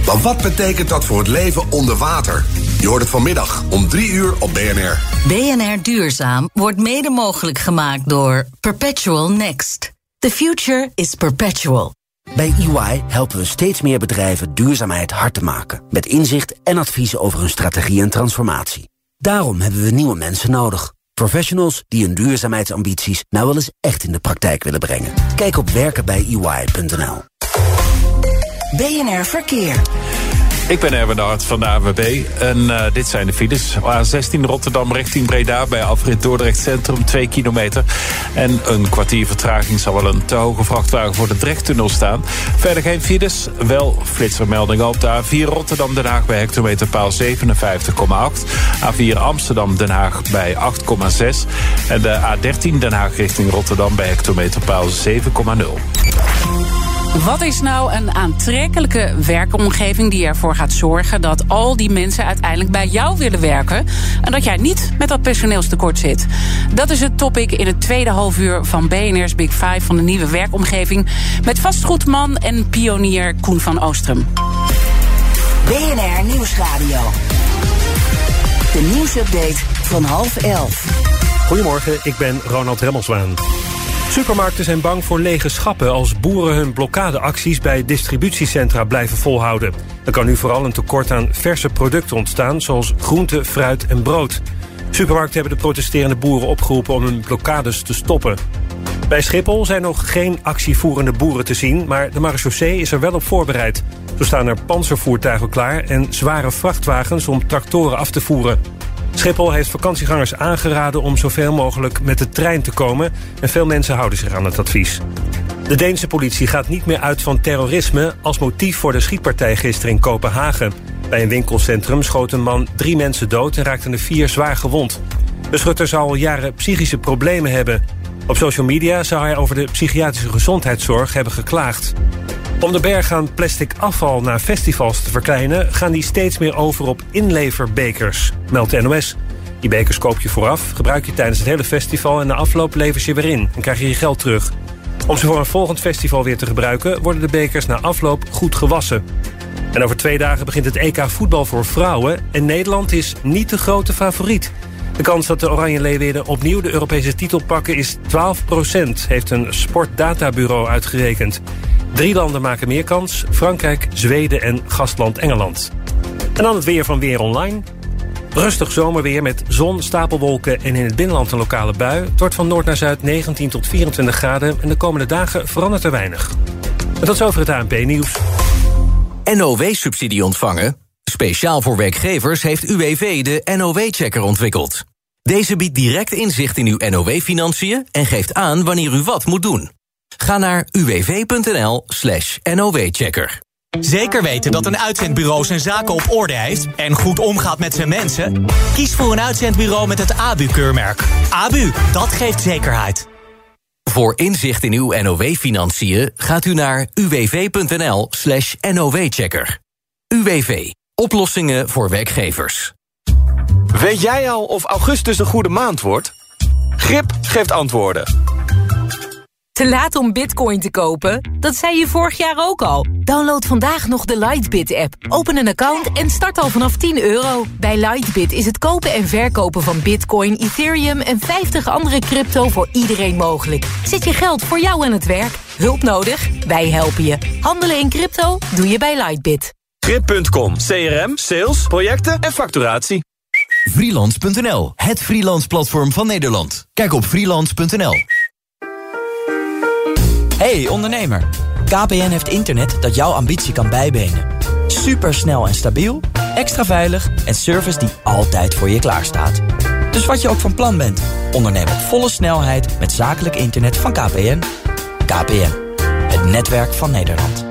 Maar wat betekent dat voor het leven onder water? Je hoort het vanmiddag om drie uur op BNR. BNR Duurzaam wordt mede mogelijk gemaakt door Perpetual Next. The future is perpetual. Bij EY helpen we steeds meer bedrijven duurzaamheid hard te maken. Met inzicht en advies over hun strategie en transformatie. Daarom hebben we nieuwe mensen nodig. Professionals die hun duurzaamheidsambities nou wel eens echt in de praktijk willen brengen. Kijk op werkenbijey.nl. BNR Verkeer. Ik ben Erwin Hart van de AWB en uh, dit zijn de files. A16 Rotterdam richting Breda bij afrit Dordrecht Centrum 2 kilometer. En een kwartier vertraging zal wel een te hoge vrachtwagen voor de Drechttunnel staan. Verder geen files, wel flitsermeldingen op de A4 Rotterdam Den Haag bij hectometerpaal 57,8. A4 Amsterdam Den Haag bij 8,6. En de A13 Den Haag richting Rotterdam bij hectometerpaal 7,0. Wat is nou een aantrekkelijke werkomgeving die ervoor gaat zorgen dat al die mensen uiteindelijk bij jou willen werken en dat jij niet met dat personeelstekort zit? Dat is het topic in het tweede halfuur van BNR's Big Five van de nieuwe werkomgeving met vastgoedman en pionier Koen van Oostrum. BNR Nieuwsradio. De nieuwsupdate van half elf. Goedemorgen, ik ben Ronald Remmelswaan. Supermarkten zijn bang voor lege schappen als boeren hun blokkadeacties bij distributiecentra blijven volhouden. Er kan nu vooral een tekort aan verse producten ontstaan, zoals groente, fruit en brood. Supermarkten hebben de protesterende boeren opgeroepen om hun blokkades te stoppen. Bij Schiphol zijn nog geen actievoerende boeren te zien, maar de marechaussee is er wel op voorbereid. Zo staan er panzervoertuigen klaar en zware vrachtwagens om tractoren af te voeren. Schiphol heeft vakantiegangers aangeraden om zoveel mogelijk met de trein te komen... en veel mensen houden zich aan het advies. De Deense politie gaat niet meer uit van terrorisme... als motief voor de schietpartij gisteren in Kopenhagen. Bij een winkelcentrum schoot een man drie mensen dood... en raakten er vier zwaar gewond. De schutter zou al jaren psychische problemen hebben. Op social media zou hij over de psychiatrische gezondheidszorg hebben geklaagd. Om de berg aan plastic afval naar festivals te verkleinen... gaan die steeds meer over op inleverbekers, meldt de NOS. Die bekers koop je vooraf, gebruik je tijdens het hele festival... en na afloop lever je weer in en krijg je je geld terug. Om ze voor een volgend festival weer te gebruiken... worden de bekers na afloop goed gewassen. En over twee dagen begint het EK voetbal voor vrouwen... en Nederland is niet de grote favoriet. De kans dat de Oranje opnieuw de Europese titel pakken is 12% heeft een sportdatabureau uitgerekend. Drie landen maken meer kans, Frankrijk, Zweden en gastland Engeland. En dan het weer van Weer Online. Rustig zomerweer met zon, stapelwolken en in het binnenland een lokale bui. Het wordt van noord naar zuid 19 tot 24 graden... en de komende dagen verandert er weinig. En tot zover het ANP-nieuws. NOW-subsidie ontvangen? Speciaal voor werkgevers heeft UWV de NOW-checker ontwikkeld. Deze biedt direct inzicht in uw NOW-financiën... en geeft aan wanneer u wat moet doen. Ga naar uwv.nl slash NOW-checker. Zeker weten dat een uitzendbureau zijn zaken op orde heeft... en goed omgaat met zijn mensen? Kies voor een uitzendbureau met het ABU-keurmerk. ABU, dat geeft zekerheid. Voor inzicht in uw NOW-financiën gaat u naar uwv.nl slash NOW-checker. UWV, oplossingen voor werkgevers. Weet jij al of augustus een goede maand wordt? Grip geeft antwoorden. Te laat om bitcoin te kopen? Dat zei je vorig jaar ook al. Download vandaag nog de Lightbit-app. Open een account en start al vanaf 10 euro. Bij Lightbit is het kopen en verkopen van bitcoin, ethereum... en 50 andere crypto voor iedereen mogelijk. Zet je geld voor jou aan het werk. Hulp nodig? Wij helpen je. Handelen in crypto? Doe je bij Lightbit. Grip.com, CRM, sales, projecten en facturatie. Freelance.nl, het freelance platform van Nederland. Kijk op freelance.nl. Hey ondernemer, KPN heeft internet dat jouw ambitie kan bijbenen. Supersnel en stabiel, extra veilig en service die altijd voor je klaarstaat. Dus wat je ook van plan bent, onderneem op volle snelheid met zakelijk internet van KPN. KPN, het netwerk van Nederland.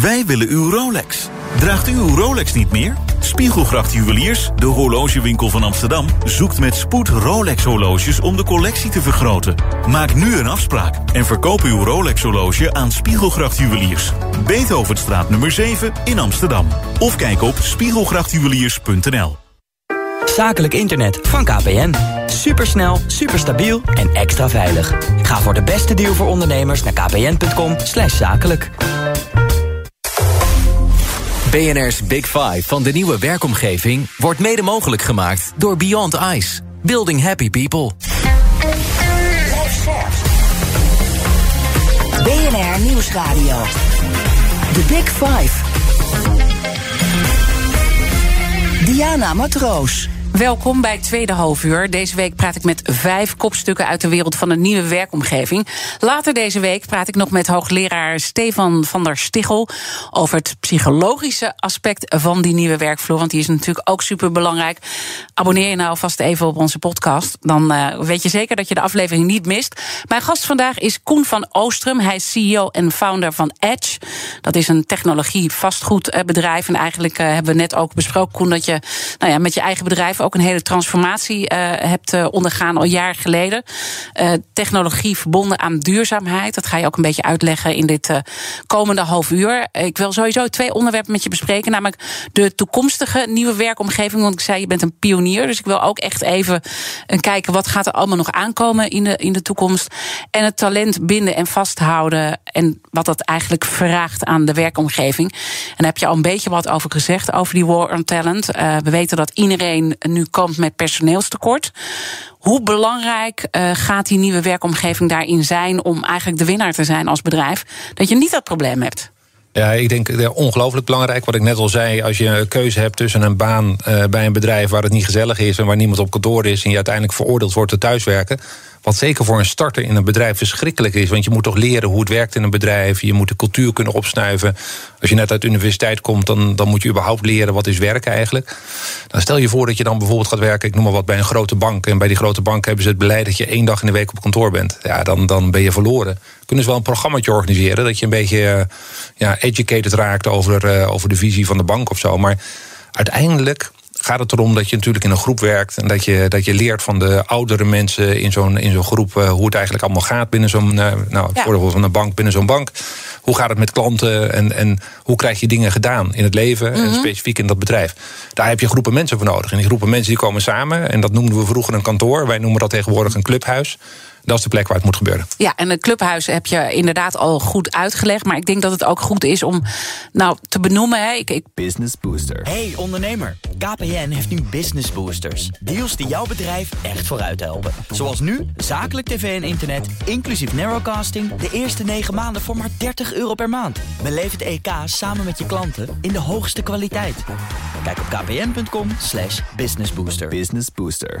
Wij willen uw Rolex. Draagt u uw Rolex niet meer? Spiegelgracht Juweliers, de horlogewinkel van Amsterdam... zoekt met spoed Rolex-horloges om de collectie te vergroten. Maak nu een afspraak en verkoop uw Rolex-horloge aan Spiegelgracht Juweliers. Beethovenstraat nummer 7 in Amsterdam. Of kijk op spiegelgrachtjuweliers.nl. Zakelijk internet van KPN. Supersnel, superstabiel en extra veilig. Ga voor de beste deal voor ondernemers naar kpn.com zakelijk. BNR's Big Five van de nieuwe werkomgeving wordt mede mogelijk gemaakt door Beyond Ice. Building happy people. BNR Nieuwsradio. The Big Five. Diana Matroos. Welkom bij tweede halfuur. Deze week praat ik met vijf kopstukken uit de wereld van een nieuwe werkomgeving. Later deze week praat ik nog met hoogleraar Stefan van der Stichel over het psychologische aspect van die nieuwe werkvloer. Want die is natuurlijk ook super belangrijk. Abonneer je nou vast even op onze podcast. Dan uh, weet je zeker dat je de aflevering niet mist. Mijn gast vandaag is Koen van Oostrum. Hij is CEO en founder van Edge. Dat is een technologie vastgoedbedrijf. En eigenlijk uh, hebben we net ook besproken, Koen, dat je nou ja, met je eigen bedrijf een hele transformatie uh, hebt uh, ondergaan al jaar geleden. Uh, technologie verbonden aan duurzaamheid. Dat ga je ook een beetje uitleggen in dit komende half uur. Ik wil sowieso twee onderwerpen met je bespreken. Namelijk de toekomstige nieuwe werkomgeving. Want ik zei, je bent een pionier. Dus ik wil ook echt even kijken wat gaat er allemaal nog aankomen in de, in de toekomst. En het talent binden en vasthouden. En wat dat eigenlijk vraagt aan de werkomgeving. En daar heb je al een beetje wat over gezegd, over die war on talent. we weten dat iedereen kampt met personeelstekort. Hoe belangrijk uh, gaat die nieuwe werkomgeving daarin zijn om eigenlijk de winnaar te zijn als bedrijf? Dat je niet dat probleem hebt. Ja, ik denk uh, ongelooflijk belangrijk. Wat ik net al zei, als je een keuze hebt tussen een baan uh, bij een bedrijf waar het niet gezellig is en waar niemand op kantoor is en je uiteindelijk veroordeeld wordt te thuiswerken. Wat zeker voor een starter in een bedrijf verschrikkelijk is. Want je moet toch leren hoe het werkt in een bedrijf. Je moet de cultuur kunnen opsnuiven. Als je net uit de universiteit komt, dan, dan moet je überhaupt leren wat is werken eigenlijk. Dan stel je voor dat je dan bijvoorbeeld gaat werken, ik noem maar wat, bij een grote bank. En bij die grote bank hebben ze het beleid dat je één dag in de week op kantoor bent. Ja, dan, dan ben je verloren. Kunnen ze wel een programma organiseren dat je een beetje ja, educated raakt over, uh, over de visie van de bank of zo. Maar uiteindelijk gaat het erom dat je natuurlijk in een groep werkt en dat je, dat je leert van de oudere mensen in zo'n in zo'n groep uh, hoe het eigenlijk allemaal gaat binnen zo'n, uh, nou, ja. van een bank binnen zo'n bank. Hoe gaat het met klanten en, en hoe krijg je dingen gedaan in het leven en specifiek in dat bedrijf? Daar heb je groepen mensen voor nodig. En die groepen mensen die komen samen en dat noemden we vroeger een kantoor. Wij noemen dat tegenwoordig een clubhuis. Dat is de plek waar het moet gebeuren. Ja, en het clubhuis heb je inderdaad al goed uitgelegd. Maar ik denk dat het ook goed is om nou, te benoemen. Hè. Ik, ik... Business Booster. Hey ondernemer, KPN heeft nu Business Boosters. Deals die jouw bedrijf echt vooruit helpen. Zoals nu, zakelijk tv en internet, inclusief narrowcasting... de eerste 9 maanden voor maar 30 euro per maand. Beleef het EK samen met je klanten in de hoogste kwaliteit. Kijk op kpn.com slash businessbooster. Business Booster.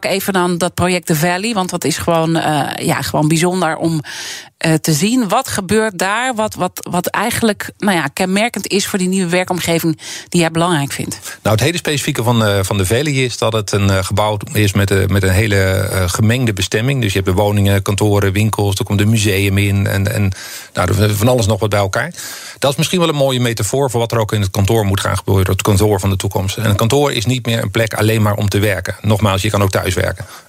Pak even dan dat project The Valley. Want dat is gewoon, uh, ja, gewoon bijzonder om uh, te zien. Wat gebeurt daar? Wat, wat, wat eigenlijk nou ja, kenmerkend is voor die nieuwe werkomgeving die jij belangrijk vindt? Nou, het hele specifieke van, uh, van The Valley is dat het een gebouw is met, uh, met een hele gemengde bestemming. Dus je hebt de woningen, kantoren, winkels, er komt een museum in en, en nou, van alles nog wat bij elkaar. Dat is misschien wel een mooie metafoor voor wat er ook in het kantoor moet gaan gebeuren. Het kantoor van de toekomst. En een kantoor is niet meer een plek alleen maar om te werken. Nogmaals, je kan ook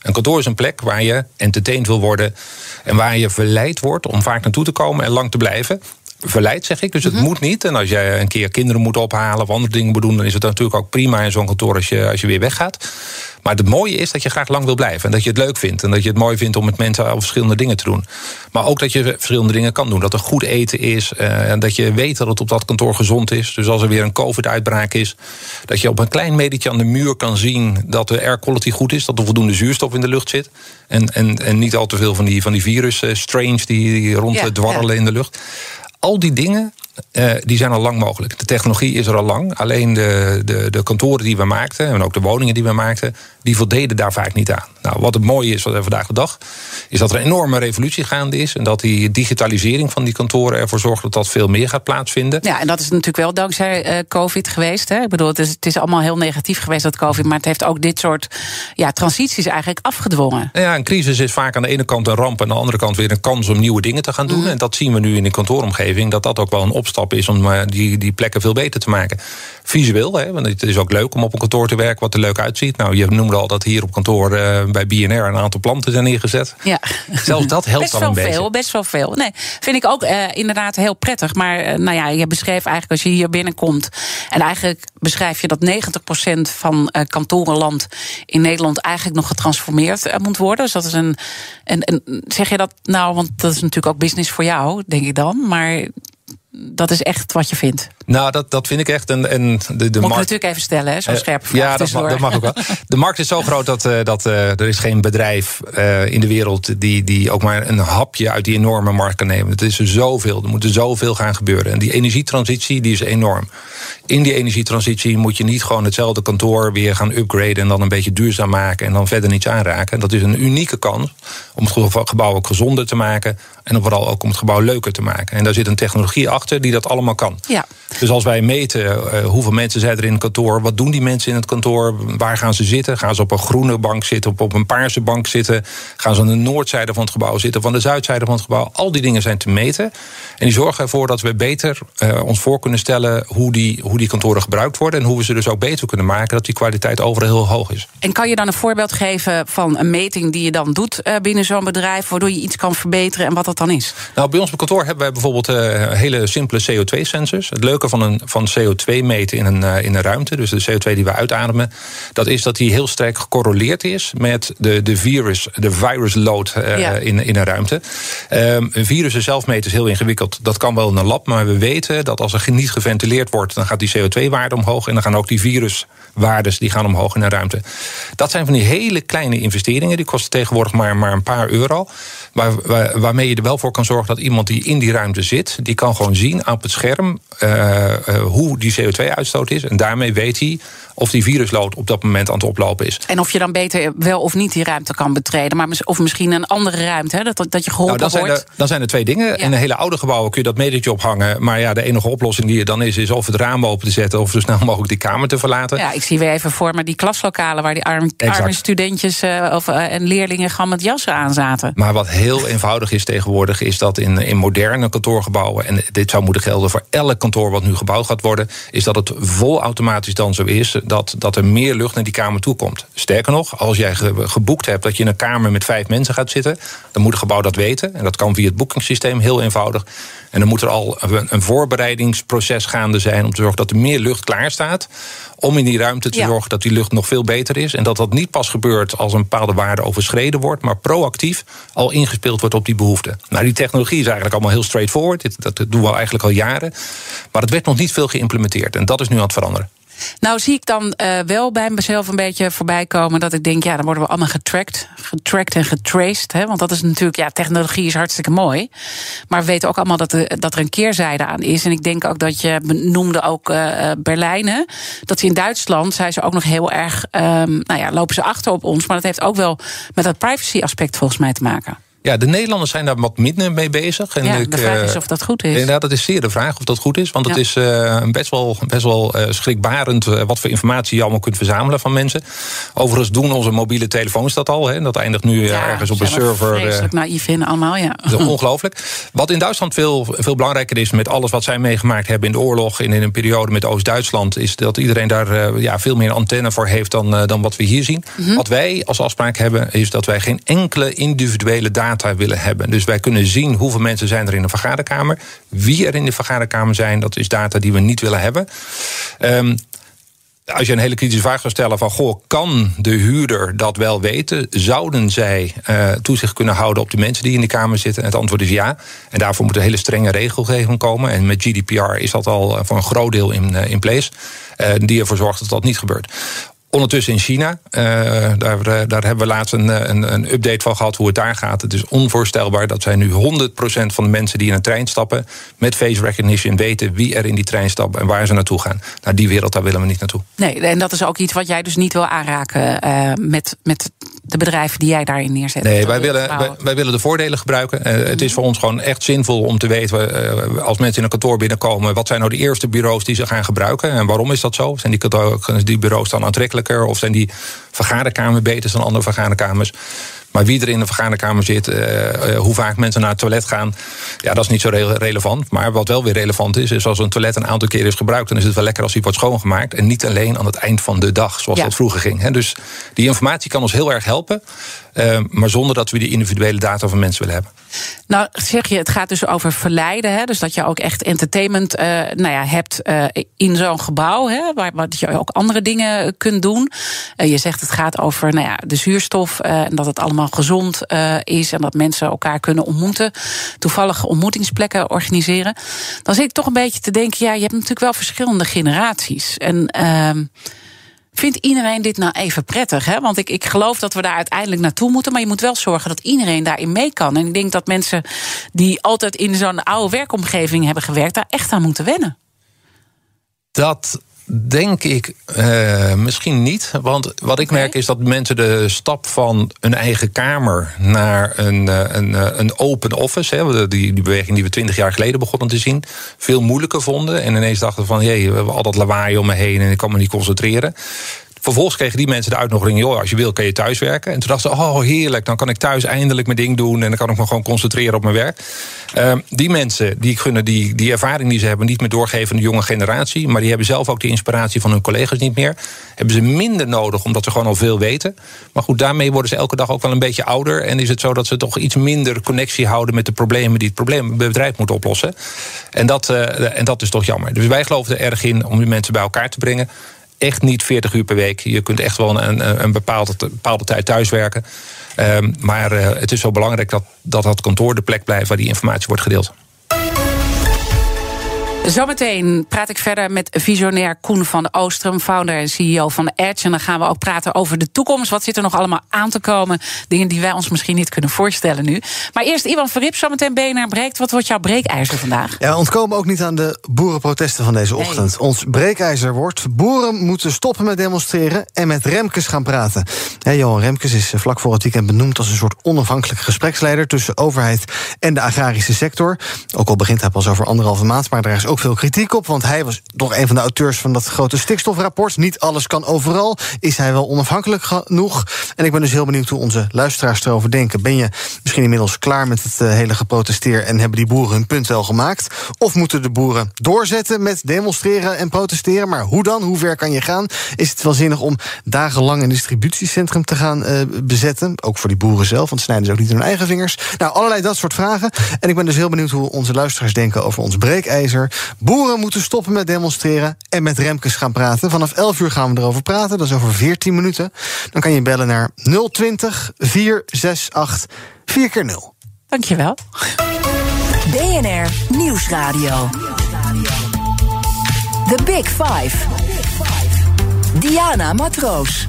Een kantoor is een plek waar je entertained wil worden. En waar je verleid wordt om vaak naartoe te komen en lang te blijven verleid, zeg ik. Dus het Mhm. moet niet. En als jij een keer kinderen moet ophalen of andere dingen moet doen, dan is het natuurlijk ook prima in zo'n kantoor als je, als je weer weggaat. Maar het mooie is dat je graag lang wil blijven. En dat je het leuk vindt. En dat je het mooi vindt om met mensen al verschillende dingen te doen. Maar ook dat je verschillende dingen kan doen. Dat er goed eten is. eh, en dat je weet dat het op dat kantoor gezond is. Dus als er weer een COVID-uitbraak is. Dat je op een klein medietje aan de muur kan zien dat de air quality goed is. Dat er voldoende zuurstof in de lucht zit. En, en, en niet al te veel van die, van die virus-strains die, die rond Ja, dwarrelen ja. in de lucht. Al die dingen eh, die zijn al lang mogelijk. De technologie is er al lang. Alleen de, de, de kantoren die we maakten en ook de woningen die we maakten, die voldeden daar vaak niet aan. Nou, wat het mooie is wat er vandaag de dag, is dat er een enorme revolutie gaande is. En dat die digitalisering van die kantoren ervoor zorgt dat dat veel meer gaat plaatsvinden. Ja, en dat is natuurlijk wel dankzij eh, COVID geweest. Hè? Ik bedoel, het is, het is allemaal heel negatief geweest, dat COVID. Maar het heeft ook dit soort ja, transities eigenlijk afgedwongen. Ja, een crisis is vaak aan de ene kant een ramp... en aan de andere kant weer een kans om nieuwe dingen te gaan doen. En dat zien we nu in de kantooromgeving... dat dat ook wel een opstap is om eh, die, die plekken veel beter te maken. Visueel, hè, want het is ook leuk om op een kantoor te werken... wat er leuk uitziet. Nou, je noemde al dat hier op kantoor eh, bij BNR... een aantal planten zijn neergezet. Ja. Zelfs dat helpt best al een beetje. veel, best wel veel. Nee, vind ik ook eh, inderdaad heel prettig. Maar nou ja, je beschreef eigenlijk als je hier binnenkomt... en eigenlijk beschrijf je dat 90% van kantorenland in Nederland... eigenlijk nog getransformeerd moet worden. Dus dat is een, een, een... Zeg je dat nou, want dat is natuurlijk ook business voor jou, denk ik dan. Maar dat is echt wat je vindt. Nou, dat, dat vind ik echt. En, en de, de Moet ik markt- natuurlijk even stellen, hè, zo'n Eh, scherpe vraag Ja, dat mag, tussendoor. dat mag ook wel. <laughs> De markt is zo groot dat, eh, dat eh, er is geen bedrijf in de wereld die, die ook maar een hapje uit die enorme markt kan nemen. Het is er zoveel. Er moet er zoveel gaan gebeuren. En die energietransitie die is enorm. In die energietransitie moet je niet gewoon hetzelfde kantoor weer gaan upgraden en dan een beetje duurzaam maken en dan verder niets aanraken. Dat is een unieke kans om het ge- gebouw ook gezonder te maken en vooral ook om het gebouw leuker te maken. En daar zit een technologie achter die dat allemaal kan. Ja. Dus als wij meten eh, hoeveel mensen zijn er in het kantoor, wat doen die mensen in het kantoor, waar gaan ze zitten? Gaan ze op een groene bank zitten, op, op een paarse bank zitten? Gaan ze aan de noordzijde van het gebouw zitten, of aan de zuidzijde van het gebouw? Al die dingen zijn te meten. En die zorgen ervoor dat we beter eh, ons voor kunnen stellen hoe die, hoe die kantoren gebruikt worden. En hoe we ze dus ook beter kunnen maken, dat die kwaliteit overal heel hoog is. En kan je dan een voorbeeld geven van een meting die je dan doet eh, binnen zo'n bedrijf, waardoor je iets kan verbeteren en wat dat dan is? Nou, bij ons op kantoor hebben wij bijvoorbeeld eh, hele simpele CO2-sensors. Het leuke van, een, van CO2 meten in een, eh, in een ruimte, dus de CO2 die we uitademen, dat is dat die heel sterk gecorreleerd is met de, de virus, de virus load eh, Ja. in, in een ruimte. Ehm een virussen zelf meten is heel ingewikkeld. Dat kan wel in een lab, maar we weten dat als er niet geventileerd wordt, dan gaat die CO2-waarde omhoog en dan gaan ook die viruswaardes die gaan omhoog in een ruimte. Dat zijn van die hele kleine investeringen, die kosten tegenwoordig maar, maar een paar euro. Waar, waar- waarmee je er wel voor kan zorgen dat iemand die in die ruimte zit, die kan gewoon zien op het scherm eh, eh, hoe die CO2-uitstoot is. En daarmee weet hij of die viruslood op dat moment aan het oplopen is. En of je dan beter wel of niet die ruimte kan betreden, maar of misschien een andere ruimte, hè, dat, dat je Nou, geholpen dan, zijn wordt. er, dan zijn er twee dingen. In een hele oude gebouwen kun je dat metertje ophangen. Maar ja, de enige oplossing die er dan is, is of het raam open te zetten... of zo snel mogelijk die kamer te verlaten. Ja, ik zie weer even voor me die klaslokalen waar die arm, arme studentjes eh, of, en leerlingen gewoon met jassen aan zaten. Maar wat heel eenvoudig is tegenwoordig, is dat in, in moderne kantoorgebouwen, en dit zou moeten gelden voor elk kantoor wat nu gebouwd gaat worden, is dat het vol automatisch dan zo is dat, dat er meer lucht naar die kamer toe komt. Sterker nog, als jij geboekt hebt dat je in een kamer met vijf mensen gaat zitten, dan moet het gebouw dat weten. En dat kan via het boekingssysteem heel eenvoudig. En dan moet er al een voorbereidingsproces gaande zijn om te zorgen dat er meer lucht klaar staat. Om in die ruimte te zorgen dat die lucht nog veel beter is. En dat dat niet pas gebeurt als een bepaalde waarde overschreden wordt, maar proactief al ingespeeld wordt op die behoefte. Nou, die technologie is eigenlijk allemaal heel straightforward. Dat doen we eigenlijk al jaren. Maar het werd nog niet veel geïmplementeerd. En dat is nu aan het veranderen. Nou zie ik dan uh, wel bij mezelf een beetje voorbij komen dat ik denk, ja, dan worden we allemaal getracked, getracked en getraced. Hè, want dat is natuurlijk, ja, technologie is hartstikke mooi. Maar we weten ook allemaal dat er, dat er een keerzijde aan is. En ik denk ook dat je noemde ook uh, Berlijn. Hè, dat ze in Duitsland zijn ze ook nog heel erg, um, nou ja, lopen ze achter op ons. Maar dat heeft ook wel met dat privacy aspect volgens mij te maken. Ja, de Nederlanders zijn daar wat minder mee bezig. En ja, de vraag is of dat goed is. Inderdaad, dat is zeer de vraag of dat goed is. Want het is uh, best wel, best wel uh, schrikbarend uh, wat voor informatie je allemaal kunt verzamelen van mensen. Overigens doen onze mobiele telefoons dat al. Hè. Dat eindigt nu ja, ergens op een server. Vreselijk naïef in allemaal, ja. Dat is ongelooflijk. Wat in Duitsland veel, veel belangrijker is met alles wat zij meegemaakt hebben in de oorlog... en in een periode met Oost-Duitsland... is dat iedereen daar ja, veel meer antenne voor heeft dan, dan wat we hier zien. Mm -hmm. Wat wij als afspraak hebben, is dat wij geen enkele individuele data willen hebben. Dus wij kunnen zien hoeveel mensen zijn er in de vergaderkamer. Wie er in de vergaderkamer zijn, dat is data die we niet willen hebben. Um, als je een hele kritische vraag zou stellen van... goh, kan de huurder dat wel weten? Zouden zij uh, toezicht kunnen houden op de mensen die in de Kamer zitten? En het antwoord is ja. En daarvoor moet een hele strenge regelgeving komen. En met GDPR is dat al voor een groot deel in, uh, in place. Die ervoor zorgt dat dat niet gebeurt. Ondertussen in China, uh, daar, daar hebben we laatst een, een, een, update van gehad hoe het daar gaat. Het is onvoorstelbaar dat zij nu 100% van de mensen die in een trein stappen... met face recognition weten wie er in die trein stappen en waar ze naartoe gaan. Nou, die wereld, daar willen we niet naartoe. Nee, en dat is ook iets wat jij dus niet wil aanraken met, met de bedrijven die jij daarin neerzet. Nee, wij willen, wij, wij, willen de voordelen gebruiken. Uh, mm-hmm. Het is voor ons gewoon echt zinvol om te weten... als mensen in een kantoor binnenkomen... wat zijn nou de eerste bureaus die ze gaan gebruiken... en waarom is dat zo? Zijn die, die bureaus dan aantrekkelijk? Of zijn die vergaderkamer beter dan andere vergaderkamers? Maar wie er in de vergaderkamer zit, uh, hoe vaak mensen naar het toilet gaan, ja, dat is niet zo relevant. Maar wat wel weer relevant is, is als een toilet een aantal keer is gebruikt, dan is het wel lekker als die wordt schoongemaakt. En niet alleen aan het eind van de dag, zoals ja. dat vroeger ging. Dus die informatie kan ons heel erg helpen. Uh, maar zonder dat we die individuele data van mensen willen hebben. Nou, zeg je, het gaat dus over verleiden. Hè? Dus dat je ook echt entertainment uh, nou ja, hebt uh, in zo'n gebouw. Hè? Waar, je ook andere dingen kunt doen. Uh, je zegt het gaat over nou ja, de zuurstof. en dat het allemaal gezond is. En dat mensen elkaar kunnen ontmoeten. Toevallige ontmoetingsplekken organiseren. Dan zit ik toch een beetje te denken. Ja, je hebt natuurlijk wel verschillende generaties. En ehm, Vindt iedereen dit nou even prettig? Hè? Want ik, ik geloof dat we daar uiteindelijk naartoe moeten. Maar je moet wel zorgen dat iedereen daarin mee kan. En ik denk dat mensen die altijd in zo'n oude werkomgeving hebben gewerkt, daar echt aan moeten wennen. Dat Denk ik uh, misschien niet. Want wat ik merk is dat mensen de stap van een eigen kamer naar een, een, een open office, hè, die, die beweging die we twintig jaar geleden begonnen te zien, veel moeilijker vonden. En ineens dachten van, jee, we hebben al dat lawaai om me heen en ik kan me niet concentreren. Vervolgens kregen die mensen de uitnodiging: joh, als je wil, kan je thuis werken. En toen dachten ze: oh, heerlijk, dan kan ik thuis eindelijk mijn ding doen en dan kan ik me gewoon concentreren op mijn werk. Uh, die mensen die kunnen die, die ervaring die ze hebben niet meer doorgeven aan de jonge generatie, maar die hebben zelf ook de inspiratie van hun collega's niet meer. Hebben ze minder nodig omdat ze gewoon al veel weten. Maar goed, daarmee worden ze elke dag ook wel een beetje ouder en is het zo dat ze toch iets minder connectie houden met de problemen die het probleem, bedrijf moet oplossen. En dat, uh, en dat is toch jammer. Dus wij geloven er erg in om die mensen bij elkaar te brengen echt niet 40 uur per week. Je kunt echt wel een, een bepaalde, bepaalde tijd thuiswerken. Um, maar uh, het is zo belangrijk dat, dat dat kantoor de plek blijft waar die informatie wordt gedeeld. Zometeen praat ik verder met visionair Koen van de Oostrum, founder en CEO van Edge. En dan gaan we ook praten over de toekomst. Wat zit er nog allemaal aan te komen? Dingen die wij ons misschien niet kunnen voorstellen nu. Maar eerst Ivan Verrip, zometeen BNR breekt. Wat wordt jouw breekijzer vandaag? Ja, ontkomen ook niet aan de boerenprotesten van deze ochtend. Nee. Ons breekijzer wordt: boeren moeten stoppen met demonstreren en met Remkes gaan praten. Johan Remkes is vlak voor het weekend benoemd als een soort onafhankelijk gespreksleider tussen overheid en de agrarische sector. Ook al begint hij pas over anderhalve maand, maar daar is ook veel kritiek op, want hij was toch een van de auteurs van dat grote stikstofrapport. Niet alles kan overal. Is hij wel onafhankelijk genoeg? En ik ben dus heel benieuwd hoe onze luisteraars erover denken. Ben je misschien inmiddels klaar met het eh, hele geprotesteer en hebben die boeren hun punt wel gemaakt? Of moeten de boeren doorzetten met demonstreren en protesteren? Maar hoe dan? Hoe ver kan je gaan? Is het wel zinnig om dagenlang een distributiecentrum te gaan uh, bezetten? Ook voor die boeren zelf, want snijden ze ook niet hun eigen vingers. Nou, allerlei dat soort vragen. En ik ben dus heel benieuwd hoe onze luisteraars denken over ons breekijzer. Boeren moeten stoppen met demonstreren en met Remkes gaan praten. Vanaf 11 uur gaan we erover praten, dat is over 14 minuten. Dan kan je bellen naar 020 468 4 keer 0 Dankjewel. BNR Nieuwsradio. The Big Five. Diana Matroos.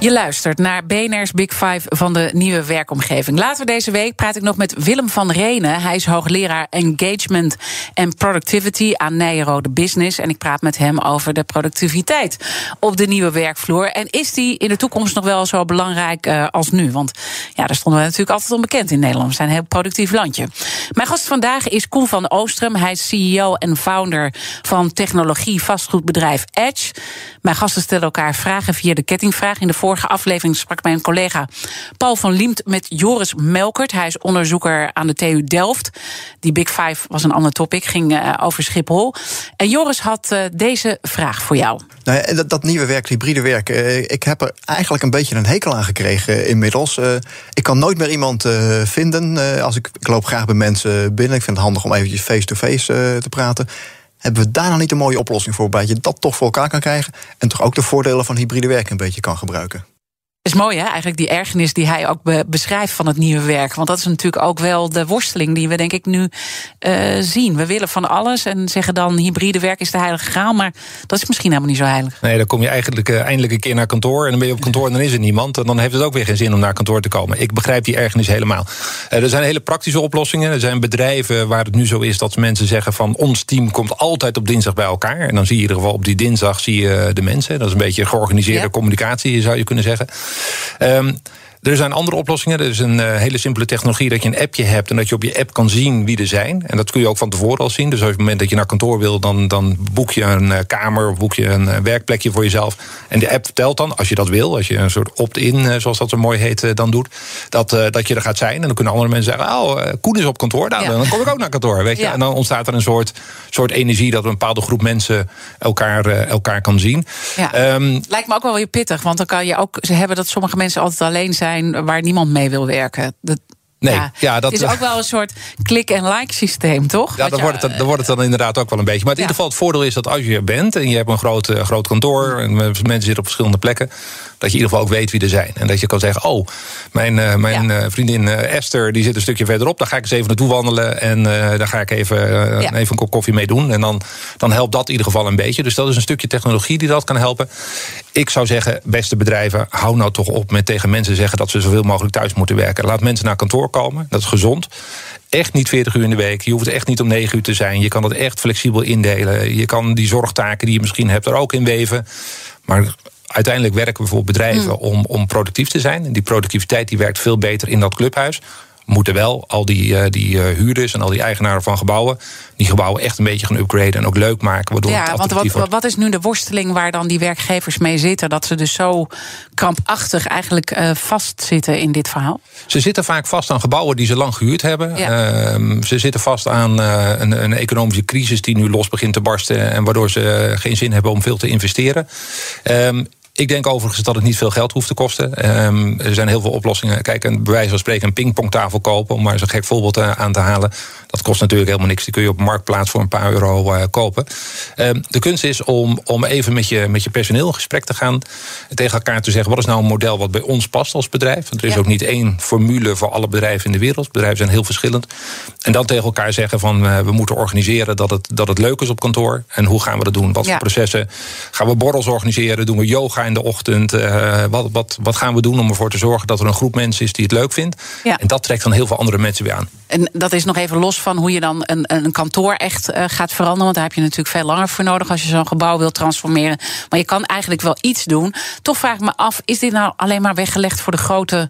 Je luistert naar BNR's Big Five van de nieuwe werkomgeving. Later deze week praat ik nog met Willem van Renen. Hij is hoogleraar Engagement en Productivity aan Nijrode Business. En ik praat met hem over de productiviteit op de nieuwe werkvloer. En is die in de toekomst nog wel zo belangrijk uh, als nu? Want ja, daar stonden we natuurlijk altijd onbekend in Nederland. We zijn een heel productief landje. Mijn gast vandaag is Koen van Oostrum. Hij is CEO en founder van technologie vastgoedbedrijf Edge. Mijn gasten stellen elkaar vragen via de kettingvraag in de vorige aflevering sprak mijn collega Paul van Liemt met Joris Melkert. Hij is onderzoeker aan de TU Delft. Die Big Five was een ander topic, ging uh, over Schiphol. En Joris had uh, deze vraag voor jou. Nou dat, nieuwe werk, hybride werk, uh, ik heb er eigenlijk een beetje een hekel aan gekregen inmiddels. ik kan nooit meer iemand vinden. als ik, ik loop graag bij mensen binnen. Ik vind het handig om eventjes face-to-face -face, te praten. Hebben we daar nou niet een mooie oplossing voor, waarbij je dat toch voor elkaar kan krijgen en toch ook de voordelen van hybride werken een beetje kan gebruiken? Is mooi, hè? Eigenlijk die ergernis die hij ook be beschrijft van het nieuwe werk. Want dat is natuurlijk ook wel de worsteling die we, denk ik, nu uh, zien. We willen van alles en zeggen dan hybride werk is de heilige graal. Maar dat is misschien helemaal niet zo heilig. Nee, dan kom je eigenlijk uh, eindelijk een keer naar kantoor. En dan ben je op kantoor en dan is er niemand. En dan heeft het ook weer geen zin om naar kantoor te komen. Ik begrijp die ergernis helemaal. Uh, er zijn hele praktische oplossingen. Er zijn bedrijven waar het nu zo is dat mensen zeggen van ons team komt altijd op dinsdag bij elkaar. En dan zie je in ieder geval op die dinsdag zie je de mensen. Dat is een beetje georganiseerde ja. communicatie, zou je kunnen zeggen. Um, er zijn andere oplossingen. Er is een uh, hele simpele technologie dat je een appje hebt en dat je op je app kan zien wie er zijn. En dat kun je ook van tevoren al zien. Dus op het moment dat je naar kantoor wil, dan, dan boek je een uh, kamer of boek je een uh, werkplekje voor jezelf. En de app vertelt dan, als je dat wil, als je een soort opt-in, zoals dat zo mooi heet, dan doet, dat, dat je er gaat zijn. En dan kunnen andere mensen zeggen: Oh, Koen is op kantoor. Nou, ja. dan kom ik ook naar kantoor. Weet je? Ja. En dan ontstaat er een soort, soort energie dat een bepaalde groep mensen elkaar, elkaar kan zien. Ja. Um, Lijkt me ook wel weer pittig, want dan kan je ook ze hebben dat sommige mensen altijd alleen zijn waar niemand mee wil werken. Nee, ja, ja, dat is ook wel een soort klik-en-like systeem, toch? Ja, dan, wordt het, dan wordt het dan inderdaad ook wel een beetje. Maar in ieder geval, het voordeel is dat als je er bent en je hebt een groot, uh, groot kantoor en mensen zitten op verschillende plekken, dat je in ieder geval ook weet wie er zijn. En dat je kan zeggen: Oh, mijn, uh, mijn ja. uh, vriendin Esther die zit een stukje verderop, daar ga ik eens even naartoe wandelen en daar ga ik even, ja. even een kop koffie mee doen. En dan, dan helpt dat in ieder geval een beetje. Dus dat is een stukje technologie die dat kan helpen. Ik zou zeggen, beste bedrijven, hou nou toch op met tegen mensen zeggen dat ze zoveel mogelijk thuis moeten werken. Laat mensen naar kantoor Dat is gezond. Echt niet 40 uur in de week. Je hoeft echt niet om 9 uur te zijn. Je kan het echt flexibel indelen. Je kan die zorgtaken die je misschien hebt er ook in weven. Maar uiteindelijk werken bijvoorbeeld bedrijven mm. om, om productief te zijn. En die productiviteit die werkt veel beter in dat clubhuis moeten wel al die, uh, die uh, huurders en al die eigenaren van gebouwen... die gebouwen echt een beetje gaan upgraden en ook leuk maken. Waardoor ja, want wat, wat is nu de worsteling waar dan die werkgevers mee zitten... dat ze dus zo krampachtig eigenlijk uh, vastzitten in dit verhaal? Ze zitten vaak vast aan gebouwen die ze lang gehuurd hebben. Ja. Uh, ze zitten vast aan een, een, economische crisis die nu los begint te barsten... en waardoor ze geen zin hebben om veel te investeren. Ehm, ik denk overigens dat het niet veel geld hoeft te kosten. Um, er zijn heel veel oplossingen. Kijk, een, bij wijze van spreken een pingpongtafel kopen... om maar eens een gek voorbeeld uh, aan te halen. Dat kost natuurlijk helemaal niks. Die kun je op Marktplaats voor een paar euro uh, kopen. Um, de kunst is om, om even met je, met je personeel in gesprek te gaan... tegen elkaar te zeggen, wat is nou een model wat bij ons past als bedrijf? Want er is ja. ook niet één formule voor alle bedrijven in de wereld. Bedrijven zijn heel verschillend. En dan tegen elkaar zeggen van, uh, we moeten organiseren... Dat het, dat het leuk is op kantoor. En hoe gaan we dat doen? Wat ja. voor processen? Gaan we borrels organiseren? Doen we yoga in de ochtend? Uh, wat, wat, wat gaan we doen om ervoor te zorgen dat er een groep mensen is die het leuk vindt? Ja. En dat trekt dan heel veel andere mensen weer aan. En dat is nog even los van hoe je dan een, een kantoor echt uh, gaat veranderen. Want daar heb je natuurlijk veel langer voor nodig als je zo'n gebouw wilt transformeren. Maar je kan eigenlijk wel iets doen. Toch vraag ik me af, is dit nou alleen maar weggelegd voor de grote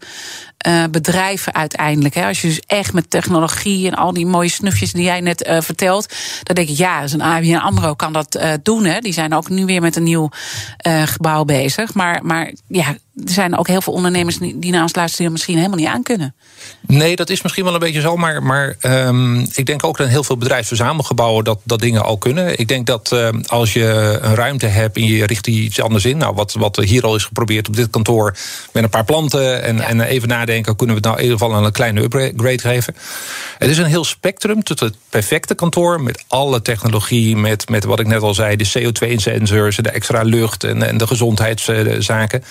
uh, bedrijven uiteindelijk? Hè? Als je dus echt met technologie en al die mooie snufjes die jij net uh, vertelt. Dan denk ik, ja, een ABN AMRO kan dat doen. Hè? Die zijn ook nu weer met een nieuw gebouw bezig. Maar, maar ja, er zijn ook heel veel ondernemers die naar ons luisteren die misschien helemaal niet aan kunnen. Nee, dat is misschien wel een beetje zo. Maar, maar um, ik denk ook dat heel veel bedrijfsverzamelgebouwen dat, dat dingen al kunnen. Ik denk dat uh, als je een ruimte hebt en je richt die iets anders in. Nou, wat, wat hier al is geprobeerd op dit kantoor met een paar planten. En, ja. en even nadenken, kunnen we het nou in ieder geval een kleine upgrade geven. Het is een heel spectrum tot het perfecte kantoor. Met alle technologie, met, met wat ik net al zei, de CO2-sensors, de extra lucht en, en de gezondheidszaken.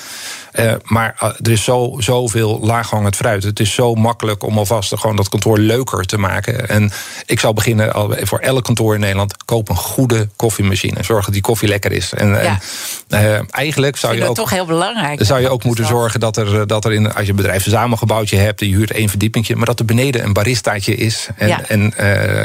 Uh, maar uh, er is zo, zoveel laaghangend fruit. Het is zo makkelijk om alvast gewoon dat kantoor leuker te maken. En ik zou beginnen voor elk kantoor in Nederland: koop een goede koffiemachine. Zorg dat die koffie lekker is. En, ja. en uh, eigenlijk zou je ook. toch heel belangrijk. Zou je ook moeten zorgen dat er, dat er in, als je een bedrijfsverzamelgebouwtje hebt en je huurt één verdiepingje, maar dat er beneden een baristaatje is. En, Ja. en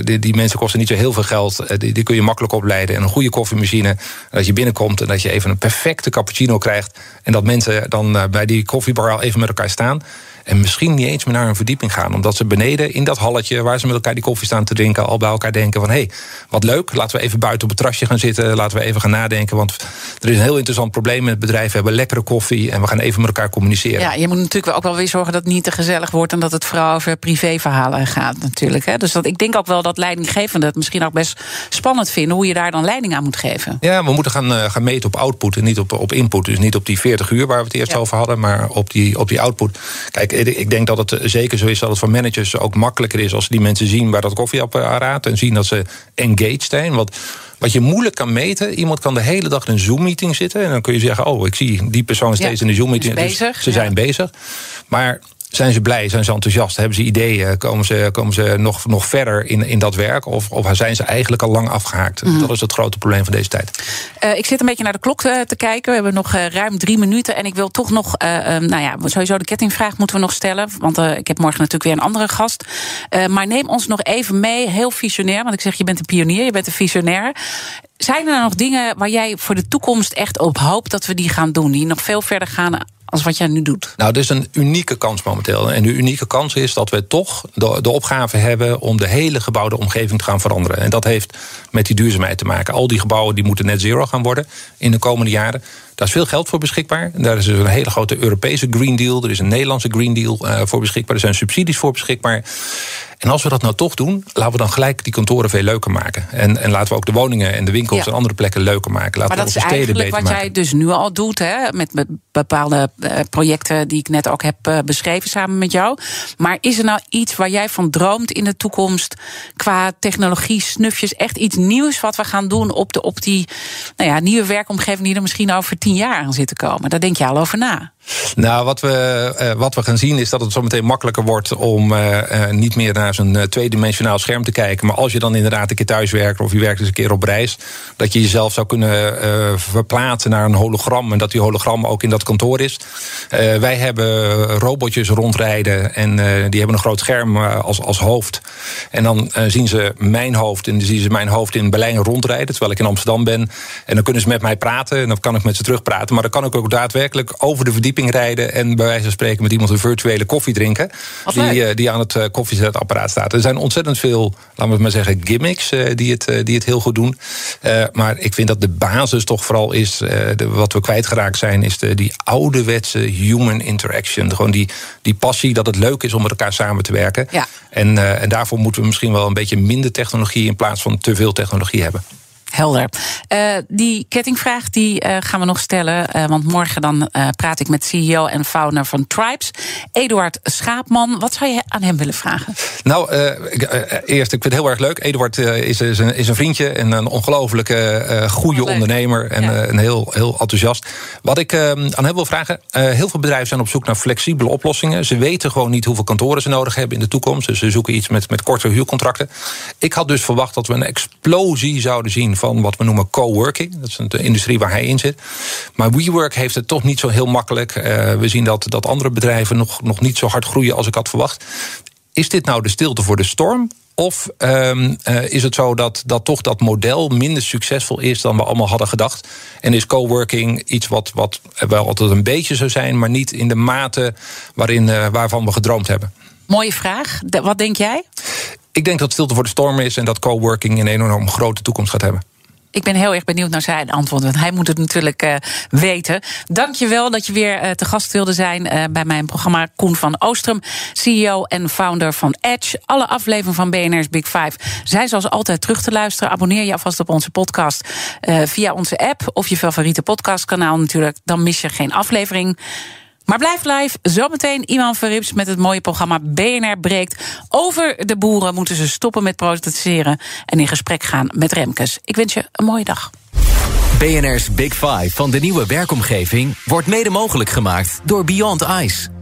die, die mensen kosten niet zo heel veel geld. Die, die kun je makkelijk opleiden. En een goede koffiemachine. Dat je binnenkomt en dat je even een perfecte cappuccino krijgt. En dat mensen dan uh, bij die koffiebar al even met elkaar staan. En misschien niet eens meer naar een verdieping gaan. Omdat ze beneden in dat halletje waar ze met elkaar die koffie staan te drinken. al bij elkaar denken: van hé, hey, wat leuk. Laten we even buiten op het terrasje gaan zitten. Laten we even gaan nadenken. Want er is een heel interessant probleem met het bedrijf. We hebben lekkere koffie en we gaan even met elkaar communiceren. Ja, je moet natuurlijk ook wel weer zorgen dat het niet te gezellig wordt en dat het vooral over privéverhalen gaat, natuurlijk. Hè? Dus dat, ik denk ook wel dat leidinggevenden het misschien ook best spannend vinden hoe je daar dan leiding aan moet geven. Ja, we moeten gaan, uh, gaan meten op output en niet op, op input. Dus niet op die 40 uur waar we het eerst ja. over hadden, maar op die, op die output. Kijk, ik denk dat het zeker zo is dat het voor managers ook makkelijker is als die mensen zien bij dat koffieapparaat en zien dat ze engaged zijn. Want wat je moeilijk kan meten, iemand kan de hele dag in een Zoom-meeting zitten en dan kun je zeggen: Oh, ik zie die persoon steeds ja, in de Zoom-meeting. Dus ze zijn bezig. Maar zijn ze blij? Zijn ze enthousiast? Hebben ze ideeën? Komen ze, komen ze nog, nog verder in, in dat werk? Of, of zijn ze eigenlijk al lang afgehaakt? Mm. Dat is het grote probleem van deze tijd. Uh, ik zit een beetje naar de klok uh, te kijken. We hebben nog uh, ruim drie minuten. En ik wil toch nog, nou ja, sowieso de kettingvraag moeten we nog stellen. Want ik heb morgen natuurlijk weer een andere gast. maar neem ons nog even mee, heel visionair. Want ik zeg, je bent een pionier, je bent een visionair. Zijn er nog dingen waar jij voor de toekomst echt op hoopt dat we die gaan doen? Die nog veel verder gaan als wat jij nu doet? Nou, dit is een unieke kans momenteel. En de unieke kans is dat we toch de, opgave hebben om de hele gebouwde omgeving te gaan veranderen. En dat heeft met die duurzaamheid te maken. Al die gebouwen die moeten net zero gaan worden in de komende jaren. Daar is veel geld voor beschikbaar. Daar is dus een hele grote Europese Green Deal. Er is een Nederlandse Green Deal uh, voor beschikbaar. Er zijn subsidies voor beschikbaar. En als we dat nou toch doen, laten we dan gelijk die kantoren veel leuker maken. En, en laten we ook de woningen en de winkels ja. en andere plekken leuker maken. Laten maar dat we is steden eigenlijk wat maken. jij dus nu al doet, hè, met, bepaalde uh, projecten die ik net ook heb uh, beschreven samen met jou. Maar is er nou iets waar jij van droomt in de toekomst qua technologie, snufjes, echt iets nieuws wat we gaan doen op, de, op die nou ja, nieuwe werkomgeving die er misschien over tien jaar aan zit te komen? Daar denk je al over na. Nou, wat we, uh, wat we gaan zien is dat het zometeen makkelijker wordt om uh, uh, niet meer naar zo'n tweedimensionaal scherm te kijken. Maar als je dan inderdaad een keer thuis werkt of je werkt eens een keer op reis, dat je jezelf zou kunnen verplaatsen naar een hologram en dat die hologram ook in dat kantoor is. wij hebben robotjes rondrijden en die hebben een groot scherm als, als hoofd. En dan zien ze mijn hoofd en dan zien ze mijn hoofd in Berlijn rondrijden, terwijl ik in Amsterdam ben. En dan kunnen ze met mij praten en dan kan ik met ze terugpraten. Maar dan kan ik ook daadwerkelijk over de verdieping rijden en bij wijze van spreken met iemand een virtuele koffie drinken. Die, uh, die aan het uh, koffiezetapparaat staat. Er zijn ontzettend veel, laten we maar zeggen, gimmicks uh, die, het, die het heel goed doen. maar ik vind dat de basis toch vooral is, de, wat we kwijtgeraakt zijn, is de, die ouderwetse human interaction. Gewoon die, die passie dat het leuk is om met elkaar samen te werken. Ja. En, en daarvoor moeten we misschien wel een beetje minder technologie in plaats van te veel technologie hebben. Helder. Uh, die kettingvraag die uh, gaan we nog stellen. Uh, want morgen dan praat ik met CEO en founder van Tribes, Eduard Schaapman. Wat zou je aan hem willen vragen? Nou, eerst, ik vind het heel erg leuk. Eduard is, is, een, is een vriendje en een ongelofelijke goede ondernemer. En ja. een heel, heel enthousiast. Wat ik aan hem wil vragen. heel veel bedrijven zijn op zoek naar flexibele oplossingen. Ze weten gewoon niet hoeveel kantoren ze nodig hebben in de toekomst. Dus ze zoeken iets met, met korte huurcontracten. Ik had dus verwacht dat we een explosie zouden zien van wat we noemen coworking. Dat is de industrie waar hij in zit. Maar WeWork heeft het toch niet zo heel makkelijk. Uh, we zien dat, dat andere bedrijven nog, nog niet zo hard groeien als ik had verwacht. is dit nou de stilte voor de storm? Of um, uh, is het zo dat, dat toch dat model minder succesvol is dan we allemaal hadden gedacht? En is coworking iets wat, wat wel altijd een beetje zou zijn, maar niet in de mate waarin, uh, waarvan we gedroomd hebben? Mooie vraag. De, wat denk jij? Ik denk dat stilte voor de storm is en dat coworking een enorm grote toekomst gaat hebben. Ik ben heel erg benieuwd naar zijn antwoord, want hij moet het natuurlijk uh, weten. Dank je wel dat je weer uh, te gast wilde zijn uh, bij mijn programma. Koen van Oostrum, CEO en founder van Edge. Alle afleveringen van BNR's Big Five zijn zoals altijd terug te luisteren. Abonneer je alvast op onze podcast via onze app of je favoriete podcastkanaal natuurlijk. Dan mis je geen aflevering. Maar blijf live. Zometeen Iman Verrips met het mooie programma BNR breekt. Over de boeren moeten ze stoppen met protesteren en in gesprek gaan met Remkes. Ik wens je een mooie dag. BNR's Big Five van de nieuwe werkomgeving wordt mede mogelijk gemaakt door Beyond Ice.